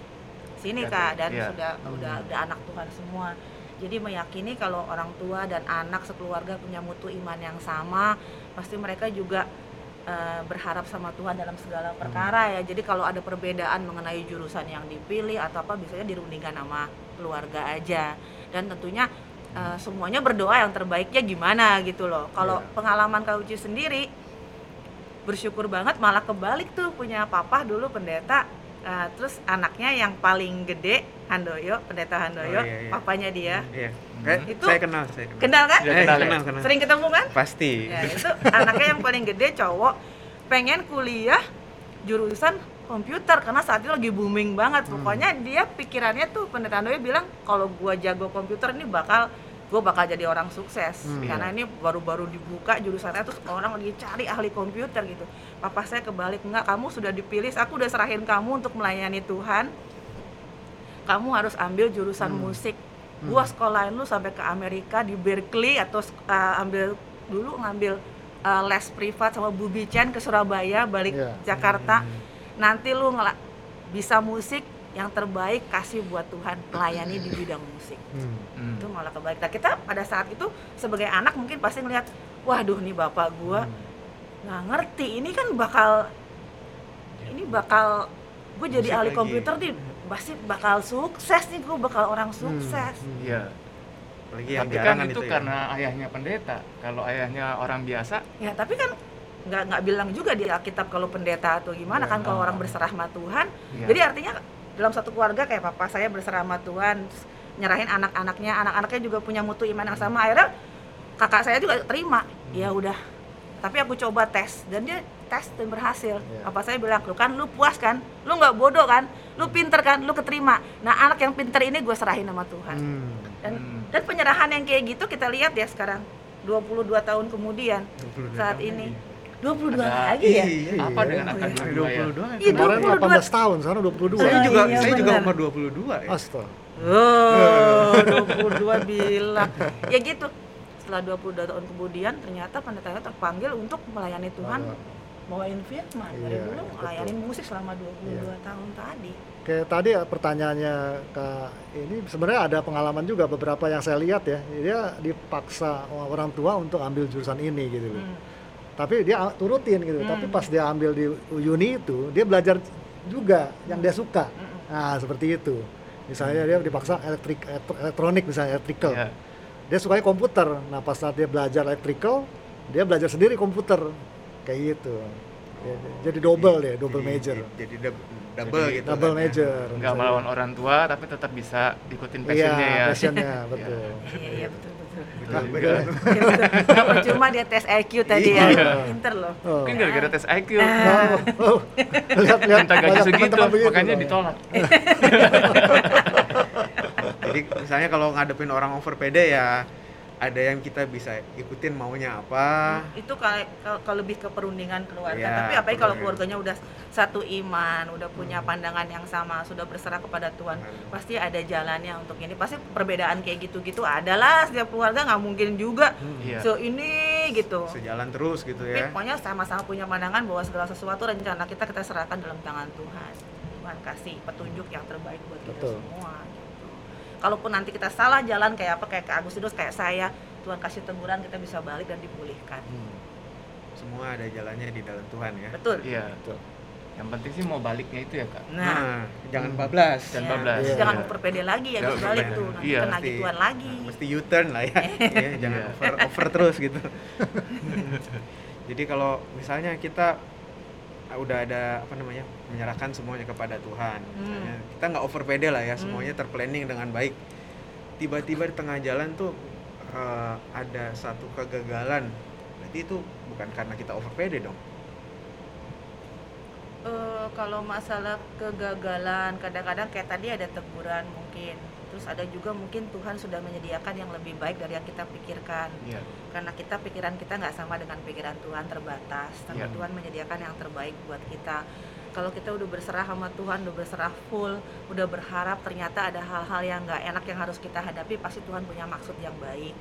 [SPEAKER 1] sini
[SPEAKER 2] Ya,
[SPEAKER 1] Kak dan
[SPEAKER 2] iya.
[SPEAKER 1] sudah udah udah anak Tuhan semua. Jadi meyakini kalau orang tua dan anak sekeluarga punya mutu iman yang sama, pasti mereka juga eh, berharap sama Tuhan dalam segala perkara ya. Jadi kalau ada perbedaan mengenai jurusan yang dipilih atau apa biasanya dirundingkan sama keluarga aja. Dan tentunya eh, semuanya berdoa yang terbaiknya gimana gitu loh. Kalau
[SPEAKER 4] Iya.
[SPEAKER 1] pengalaman Kak Uci sendiri bersyukur banget malah kebalik tuh punya papa dulu pendeta eh, terus anaknya yang paling gede Handoyo, pendeta Handoyo,
[SPEAKER 4] Oh, iya, iya.
[SPEAKER 1] papanya dia.
[SPEAKER 4] iya kayak
[SPEAKER 1] Itu-
[SPEAKER 4] saya kenal saya kenal
[SPEAKER 1] Kenal kan?
[SPEAKER 2] Iya,
[SPEAKER 4] Eh,
[SPEAKER 2] kenal ya?
[SPEAKER 4] kenal kenal
[SPEAKER 1] Sering ketemu kan?
[SPEAKER 4] pasti
[SPEAKER 1] Ya, itu anaknya yang paling gede cowok pengen kuliah jurusan komputer karena saat itu lagi booming banget. Pokoknya dia pikirannya tuh pendeta Handoyo bilang kalau gua jago komputer ini bakal gua bakal jadi orang sukses
[SPEAKER 3] Hmm.
[SPEAKER 1] karena ini baru-baru dibuka jurusannya terus orang lagi cari ahli komputer gitu. Papa saya kebalik enggak, kamu sudah dipilih, aku udah serahin kamu untuk melayani Tuhan. Kamu harus ambil jurusan
[SPEAKER 3] Hmm.
[SPEAKER 1] musik. Gua sekolahin lu sampai ke Amerika di Berkeley atau uh, ambil dulu ngambil uh, les privat sama Bu Bican ke Surabaya balik
[SPEAKER 3] Iya.
[SPEAKER 1] Jakarta. Nanti lu ngela- bisa musik yang terbaik kasih buat Tuhan melayani di bidang musik
[SPEAKER 3] Hmm.
[SPEAKER 2] Hmm.
[SPEAKER 1] itu malah kebalik. Nah, kita pada saat itu sebagai anak mungkin pasti ngeliat, waduh nih bapak gua nggak ngerti, ini kan bakal, ini bakal gue jadi
[SPEAKER 4] Musik
[SPEAKER 1] ahli
[SPEAKER 4] lagi.
[SPEAKER 1] komputer nih, pasti bakal sukses nih gue bakal orang sukses.
[SPEAKER 3] Hmm.
[SPEAKER 2] Iya.
[SPEAKER 4] apalagi yang
[SPEAKER 2] Tapi
[SPEAKER 4] jarang
[SPEAKER 2] kan itu
[SPEAKER 4] ya.
[SPEAKER 2] karena ayahnya pendeta. Kalau ayahnya orang biasa,
[SPEAKER 1] Ya tapi kan nggak nggak bilang juga di Alkitab kalau pendeta atau gimana
[SPEAKER 3] Ya.
[SPEAKER 1] kan kalau orang berserah sama Tuhan.
[SPEAKER 2] Iya.
[SPEAKER 1] Jadi artinya dalam satu keluarga kayak papa saya berserah sama Tuhan, nyerahin anak-anaknya, anak-anaknya juga punya mutu iman yang sama. Akhirnya kakak saya juga terima. Ya udah. Tapi aku coba tes dan dia tes dan berhasil.
[SPEAKER 3] Iya.
[SPEAKER 1] Papa saya bilang, lu kan lu puas kan, lu nggak bodoh kan, lu pinter kan, lu keterima. Nah anak yang pinter ini gue serahin sama Tuhan.
[SPEAKER 3] Hmm.
[SPEAKER 1] Dan,
[SPEAKER 2] Hmm.
[SPEAKER 1] dan penyerahan yang kayak gitu kita lihat ya sekarang 22 tahun kemudian
[SPEAKER 4] 22
[SPEAKER 1] saat
[SPEAKER 4] tahun
[SPEAKER 1] ini. 22
[SPEAKER 2] Ada-
[SPEAKER 1] lagi ya
[SPEAKER 4] Iya,
[SPEAKER 2] apa
[SPEAKER 3] iya.
[SPEAKER 2] dengan angka
[SPEAKER 4] Ada
[SPEAKER 2] 22 ya?
[SPEAKER 4] 22 ya.
[SPEAKER 1] Iya,
[SPEAKER 3] Kemarin
[SPEAKER 1] 22.
[SPEAKER 3] 18 tahun, sekarang 22.
[SPEAKER 4] Saya
[SPEAKER 1] Oh,
[SPEAKER 4] juga
[SPEAKER 1] iya,
[SPEAKER 4] saya juga umur 22 ya.
[SPEAKER 3] Astaga.
[SPEAKER 1] Oh, 22 bilang. Ya gitu. Setelah 22 tahun kemudian ternyata pendetanya terpanggil untuk melayani Tuhan bawain firman. Dari
[SPEAKER 3] Iya,
[SPEAKER 1] dulu
[SPEAKER 3] betul.
[SPEAKER 1] melayani musik selama 22 tahun tadi.
[SPEAKER 3] Kayak tadi ya, pertanyaannya Kak ini sebenarnya ada pengalaman juga beberapa yang saya lihat ya. Dia dipaksa orang tua untuk ambil jurusan ini gitu loh.
[SPEAKER 1] Hmm.
[SPEAKER 3] Tapi dia turutin gitu.
[SPEAKER 1] Hmm.
[SPEAKER 3] Tapi pas dia ambil di uni itu, dia belajar juga yang dia suka.
[SPEAKER 1] Hmm.
[SPEAKER 3] Nah, seperti itu. Misalnya dia dipaksa elektrik elektro- elektronik misalnya electrical.
[SPEAKER 2] Iya.
[SPEAKER 3] Dia sukanya komputer. Nah, pas saat dia belajar electrical, dia belajar sendiri komputer. Kayak gitu. Ya, jadi double deh, double
[SPEAKER 4] Jadi-
[SPEAKER 3] major.
[SPEAKER 4] Jadi double
[SPEAKER 2] Jadi
[SPEAKER 4] gitu.
[SPEAKER 3] Double
[SPEAKER 4] kan ya.
[SPEAKER 3] major.
[SPEAKER 2] Nggak melawan orang tua, tapi tetap bisa ikutin
[SPEAKER 3] Iya,
[SPEAKER 2] passionnya ya.
[SPEAKER 3] passionnya, [LAUGHS] betul.
[SPEAKER 1] Iya, iya betul betul. Percuma dia tes IQ tadi ya.
[SPEAKER 2] Iya.
[SPEAKER 1] Pinter loh.
[SPEAKER 3] Oh.
[SPEAKER 2] Mungkin gara-gara tes IQ.
[SPEAKER 3] Oh, oh. lihat lihat
[SPEAKER 2] Minta gaji segitu, makanya
[SPEAKER 3] Oh.
[SPEAKER 2] ditolak. [LAUGHS]
[SPEAKER 4] Jadi misalnya kalau ngadepin orang over PD ya ada yang kita bisa ikutin maunya apa.
[SPEAKER 1] itu kalau kalau lebih ke perundingan keluarga
[SPEAKER 4] Ya,
[SPEAKER 1] tapi apalagi kalau
[SPEAKER 4] perundingan.
[SPEAKER 1] keluarganya udah satu iman udah punya pandangan yang sama sudah berserah kepada Tuhan
[SPEAKER 4] Hmm.
[SPEAKER 1] pasti ada jalannya untuk ini pasti perbedaan kayak gitu-gitu adalah setiap keluarga nggak mungkin juga
[SPEAKER 2] Iya.
[SPEAKER 1] so ini gitu
[SPEAKER 4] Sejalan terus gitu
[SPEAKER 1] tapi
[SPEAKER 4] ya.
[SPEAKER 1] pokoknya sama-sama punya pandangan bahwa segala sesuatu rencana kita kita serahkan dalam tangan Tuhan Tuhan kasih petunjuk yang terbaik buat kita
[SPEAKER 3] Betul.
[SPEAKER 1] semua gitu. Kalaupun nanti kita salah jalan kayak apa kayak Kak Agustinus kayak saya Tuhan kasih teguran kita bisa balik dan dipulihkan
[SPEAKER 3] Hmm,
[SPEAKER 4] Semua ada jalannya di dalam Tuhan ya.
[SPEAKER 1] betul
[SPEAKER 2] Iya.
[SPEAKER 3] betul.
[SPEAKER 2] Yang penting sih mau baliknya itu ya, Kak.
[SPEAKER 1] nah
[SPEAKER 4] Nah, jangan bablas.
[SPEAKER 2] Dan
[SPEAKER 1] Ya,
[SPEAKER 2] bablas.
[SPEAKER 3] Iya.
[SPEAKER 1] jangan
[SPEAKER 2] Iya.
[SPEAKER 1] over pede lagi ya
[SPEAKER 2] Jangan
[SPEAKER 1] balik tuh nanti
[SPEAKER 2] Iya,
[SPEAKER 1] kena
[SPEAKER 4] Mesti-
[SPEAKER 1] gituan lagi
[SPEAKER 4] Nah, mesti U-turn lah ya. [LAUGHS] Iya, jangan
[SPEAKER 2] Iya.
[SPEAKER 4] over over terus gitu. [LAUGHS] Jadi kalau misalnya kita udah ada apa namanya menyerahkan semuanya kepada Tuhan, misalnya kita nggak over pede lah ya, semuanya terplanning dengan baik. Tiba-tiba di tengah jalan tuh eh, ada satu kegagalan, berarti itu bukan karena kita over pede dong.
[SPEAKER 1] Eh, kalau masalah kegagalan, kadang-kadang kayak tadi ada teguran mungkin. Terus ada juga mungkin Tuhan sudah menyediakan yang lebih baik dari yang kita pikirkan.
[SPEAKER 2] Iya.
[SPEAKER 1] Karena kita pikiran kita nggak sama dengan pikiran Tuhan terbatas, tapi
[SPEAKER 2] Iya.
[SPEAKER 1] Tuhan menyediakan yang terbaik buat kita. Kalau kita udah berserah sama Tuhan, udah berserah full, udah berharap ternyata ada hal-hal yang nggak enak yang harus kita hadapi, pasti Tuhan punya maksud yang baik.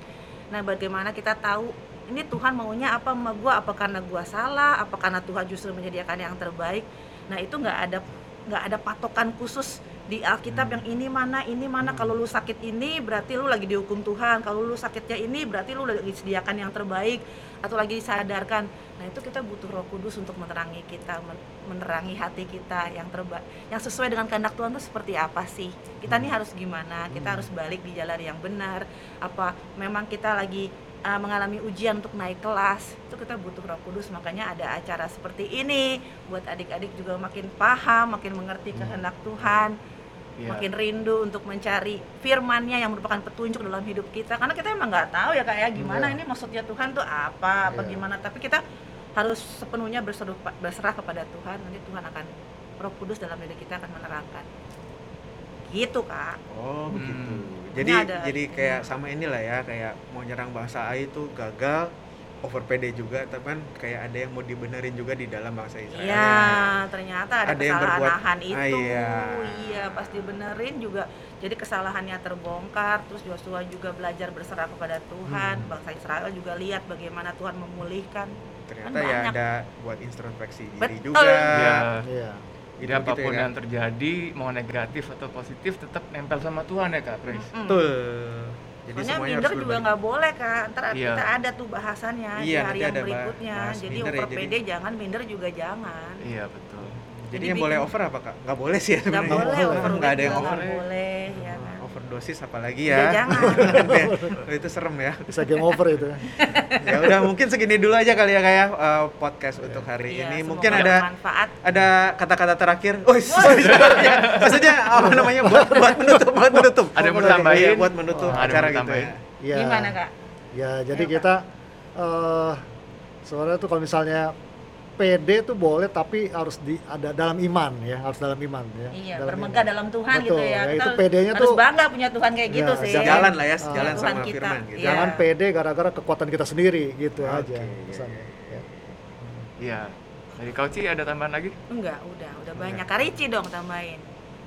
[SPEAKER 1] Nah, bagaimana kita tahu ini Tuhan maunya apa sama gua? Apa karena gua salah? Apa karena Tuhan justru menyediakan yang terbaik? Nah, itu nggak ada nggak ada patokan khusus di Alkitab yang ini mana ini mana. Kalau lu sakit ini berarti lu lagi dihukum Tuhan. Kalau lu sakitnya ini berarti lu lagi disediakan yang terbaik atau lagi disadarkan. Nah itu kita butuh Roh Kudus untuk menerangi kita men- menerangi hati kita yang terbaik yang sesuai dengan kehendak Tuhan itu seperti apa sih? Kita nih harus gimana? Kita harus balik di jalan yang benar. Apa memang kita lagi uh, mengalami ujian untuk naik kelas itu kita butuh Roh Kudus makanya ada acara seperti ini buat adik-adik juga makin paham makin mengerti kehendak Tuhan
[SPEAKER 2] Iya.
[SPEAKER 1] makin rindu untuk mencari firmannya yang merupakan petunjuk dalam hidup kita karena kita emang nggak tahu ya kayak gimana
[SPEAKER 3] Iya.
[SPEAKER 1] ini maksudnya Tuhan tuh apa apa
[SPEAKER 3] Iya.
[SPEAKER 1] gimana tapi kita harus sepenuhnya berseru- berserah kepada Tuhan nanti Tuhan akan Roh Kudus dalam diri kita akan menerangkan gitu kak
[SPEAKER 4] Oh begitu.
[SPEAKER 2] Hmm.
[SPEAKER 4] Jadi
[SPEAKER 1] ada-
[SPEAKER 4] jadi kayak sama inilah ya kayak mau nyerang bangsa A itu gagal over PD juga, tapi kan kayak ada yang mau dibenerin juga di dalam bangsa Israel.
[SPEAKER 1] Iya, ternyata ada,
[SPEAKER 4] Ada yang
[SPEAKER 1] kesalahan
[SPEAKER 4] berbuat-
[SPEAKER 1] Nahan
[SPEAKER 4] Ah,
[SPEAKER 1] itu.
[SPEAKER 4] iya.
[SPEAKER 1] Iya, pas dibenerin juga jadi kesalahannya terbongkar, terus Joshua juga belajar berserah kepada Tuhan.
[SPEAKER 4] Hmm.
[SPEAKER 1] Bangsa Israel juga lihat bagaimana Tuhan memulihkan.
[SPEAKER 4] Ternyata
[SPEAKER 1] Kan
[SPEAKER 4] ya
[SPEAKER 1] banyak.
[SPEAKER 4] ada buat introspeksi diri
[SPEAKER 1] Betul.
[SPEAKER 4] juga.
[SPEAKER 2] Iya.
[SPEAKER 3] Iya.
[SPEAKER 2] Jadi
[SPEAKER 4] Gitu-gitu
[SPEAKER 2] apa pun
[SPEAKER 4] ya, kan?
[SPEAKER 2] yang terjadi, mau negatif atau positif, tetap nempel sama Tuhan ya kak, Prince.
[SPEAKER 1] Mm.
[SPEAKER 4] Betul. Jadi
[SPEAKER 1] Soalnya
[SPEAKER 4] semuanya
[SPEAKER 1] minder
[SPEAKER 4] harus
[SPEAKER 1] juga nggak boleh kak. Ntar
[SPEAKER 2] Iya.
[SPEAKER 1] kita ada tuh bahasannya di
[SPEAKER 4] Iya,
[SPEAKER 1] hari yang berikutnya. Jadi
[SPEAKER 4] ya,
[SPEAKER 1] over
[SPEAKER 4] jadi-
[SPEAKER 1] pede jangan, minder juga jangan.
[SPEAKER 2] Iya betul.
[SPEAKER 4] Jadi,
[SPEAKER 1] Jadi
[SPEAKER 4] yang boleh
[SPEAKER 1] bikin-
[SPEAKER 4] over apa kak? Nggak boleh sih ya
[SPEAKER 1] Nggak
[SPEAKER 4] sebenarnya.
[SPEAKER 1] boleh,
[SPEAKER 3] boleh.
[SPEAKER 1] over
[SPEAKER 4] Nggak ada yang over.
[SPEAKER 1] nggak boleh, ya.
[SPEAKER 4] Overdosis apalagi
[SPEAKER 1] Ya,
[SPEAKER 4] ya.
[SPEAKER 1] jangan. [LAUGHS]
[SPEAKER 4] Oh, itu serem ya.
[SPEAKER 3] Bisa game over itu.
[SPEAKER 4] ya [LAUGHS] udah mungkin segini dulu aja kali ya kayak uh, podcast untuk hari
[SPEAKER 1] Iya,
[SPEAKER 4] ini. Mungkin ada
[SPEAKER 1] bermanfaat.
[SPEAKER 4] ada kata-kata terakhir. Oh, sorry, sorry, ya. Maksudnya apa namanya buat [LAUGHS] buat menutup, buat menutup.
[SPEAKER 2] Ada yang
[SPEAKER 4] Oh,
[SPEAKER 2] mau tambahin?
[SPEAKER 4] iya, buat menutup
[SPEAKER 2] Oh,
[SPEAKER 4] acara
[SPEAKER 2] mau
[SPEAKER 4] gitu
[SPEAKER 2] tambahin?
[SPEAKER 4] ya.
[SPEAKER 3] Ya.
[SPEAKER 1] Gimana kak?
[SPEAKER 3] Ya, jadi
[SPEAKER 1] Ayo,
[SPEAKER 3] kita eh sebenarnya tuh kalau misalnya PD tuh boleh tapi harus di ada dalam iman ya, harus dalam iman ya.
[SPEAKER 1] Iya,
[SPEAKER 3] Dalam
[SPEAKER 1] bermegah
[SPEAKER 3] iman.
[SPEAKER 1] dalam Tuhan
[SPEAKER 3] Betul,
[SPEAKER 1] gitu ya.
[SPEAKER 3] ya,
[SPEAKER 1] Kita
[SPEAKER 3] itu PD-nya
[SPEAKER 1] harus
[SPEAKER 3] tuh-
[SPEAKER 1] bangga punya Tuhan kayak gitu
[SPEAKER 3] Ya,
[SPEAKER 1] sih.
[SPEAKER 4] Sejalan lah ya, sejalan
[SPEAKER 1] Tuhan
[SPEAKER 4] sama
[SPEAKER 1] kita.
[SPEAKER 4] firman gitu.
[SPEAKER 1] Iya.
[SPEAKER 3] Jangan PD gara-gara kekuatan kita sendiri gitu
[SPEAKER 4] Oke,
[SPEAKER 3] aja
[SPEAKER 4] iya,
[SPEAKER 3] pesannya. Ya.
[SPEAKER 2] Iya. Dari kau Ci ada tambahan lagi?
[SPEAKER 1] Enggak, udah, udah banyak. Karici dong tambahin.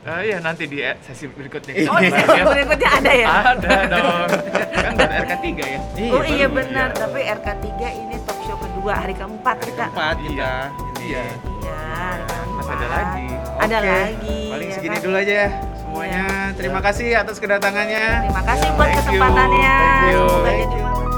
[SPEAKER 2] Eh, iya nanti di e- sesi berikutnya.
[SPEAKER 4] Iya.
[SPEAKER 1] Oh, di sesi
[SPEAKER 2] ya.
[SPEAKER 1] berikutnya ada ya?
[SPEAKER 2] Ada dong. kan buat RK3 ya.
[SPEAKER 1] oh iya benar,
[SPEAKER 2] iya.
[SPEAKER 1] tapi RK3 ini talk show kedua hari keempat
[SPEAKER 4] Hari
[SPEAKER 1] kita.
[SPEAKER 4] keempat kita.
[SPEAKER 2] Iya.
[SPEAKER 4] Ini.
[SPEAKER 2] Iya.
[SPEAKER 1] Iya, hari keempat.
[SPEAKER 2] Masih ada lagi.
[SPEAKER 1] Ada
[SPEAKER 4] Oke,
[SPEAKER 1] lagi.
[SPEAKER 4] Paling
[SPEAKER 1] ya
[SPEAKER 4] segini
[SPEAKER 1] kan?
[SPEAKER 4] dulu aja ya semuanya. Terima kasih atas kedatangannya.
[SPEAKER 1] Terima kasih buat
[SPEAKER 2] Thank you.
[SPEAKER 1] kesempatannya.
[SPEAKER 3] Thank you.
[SPEAKER 1] Semoga
[SPEAKER 4] Thank you.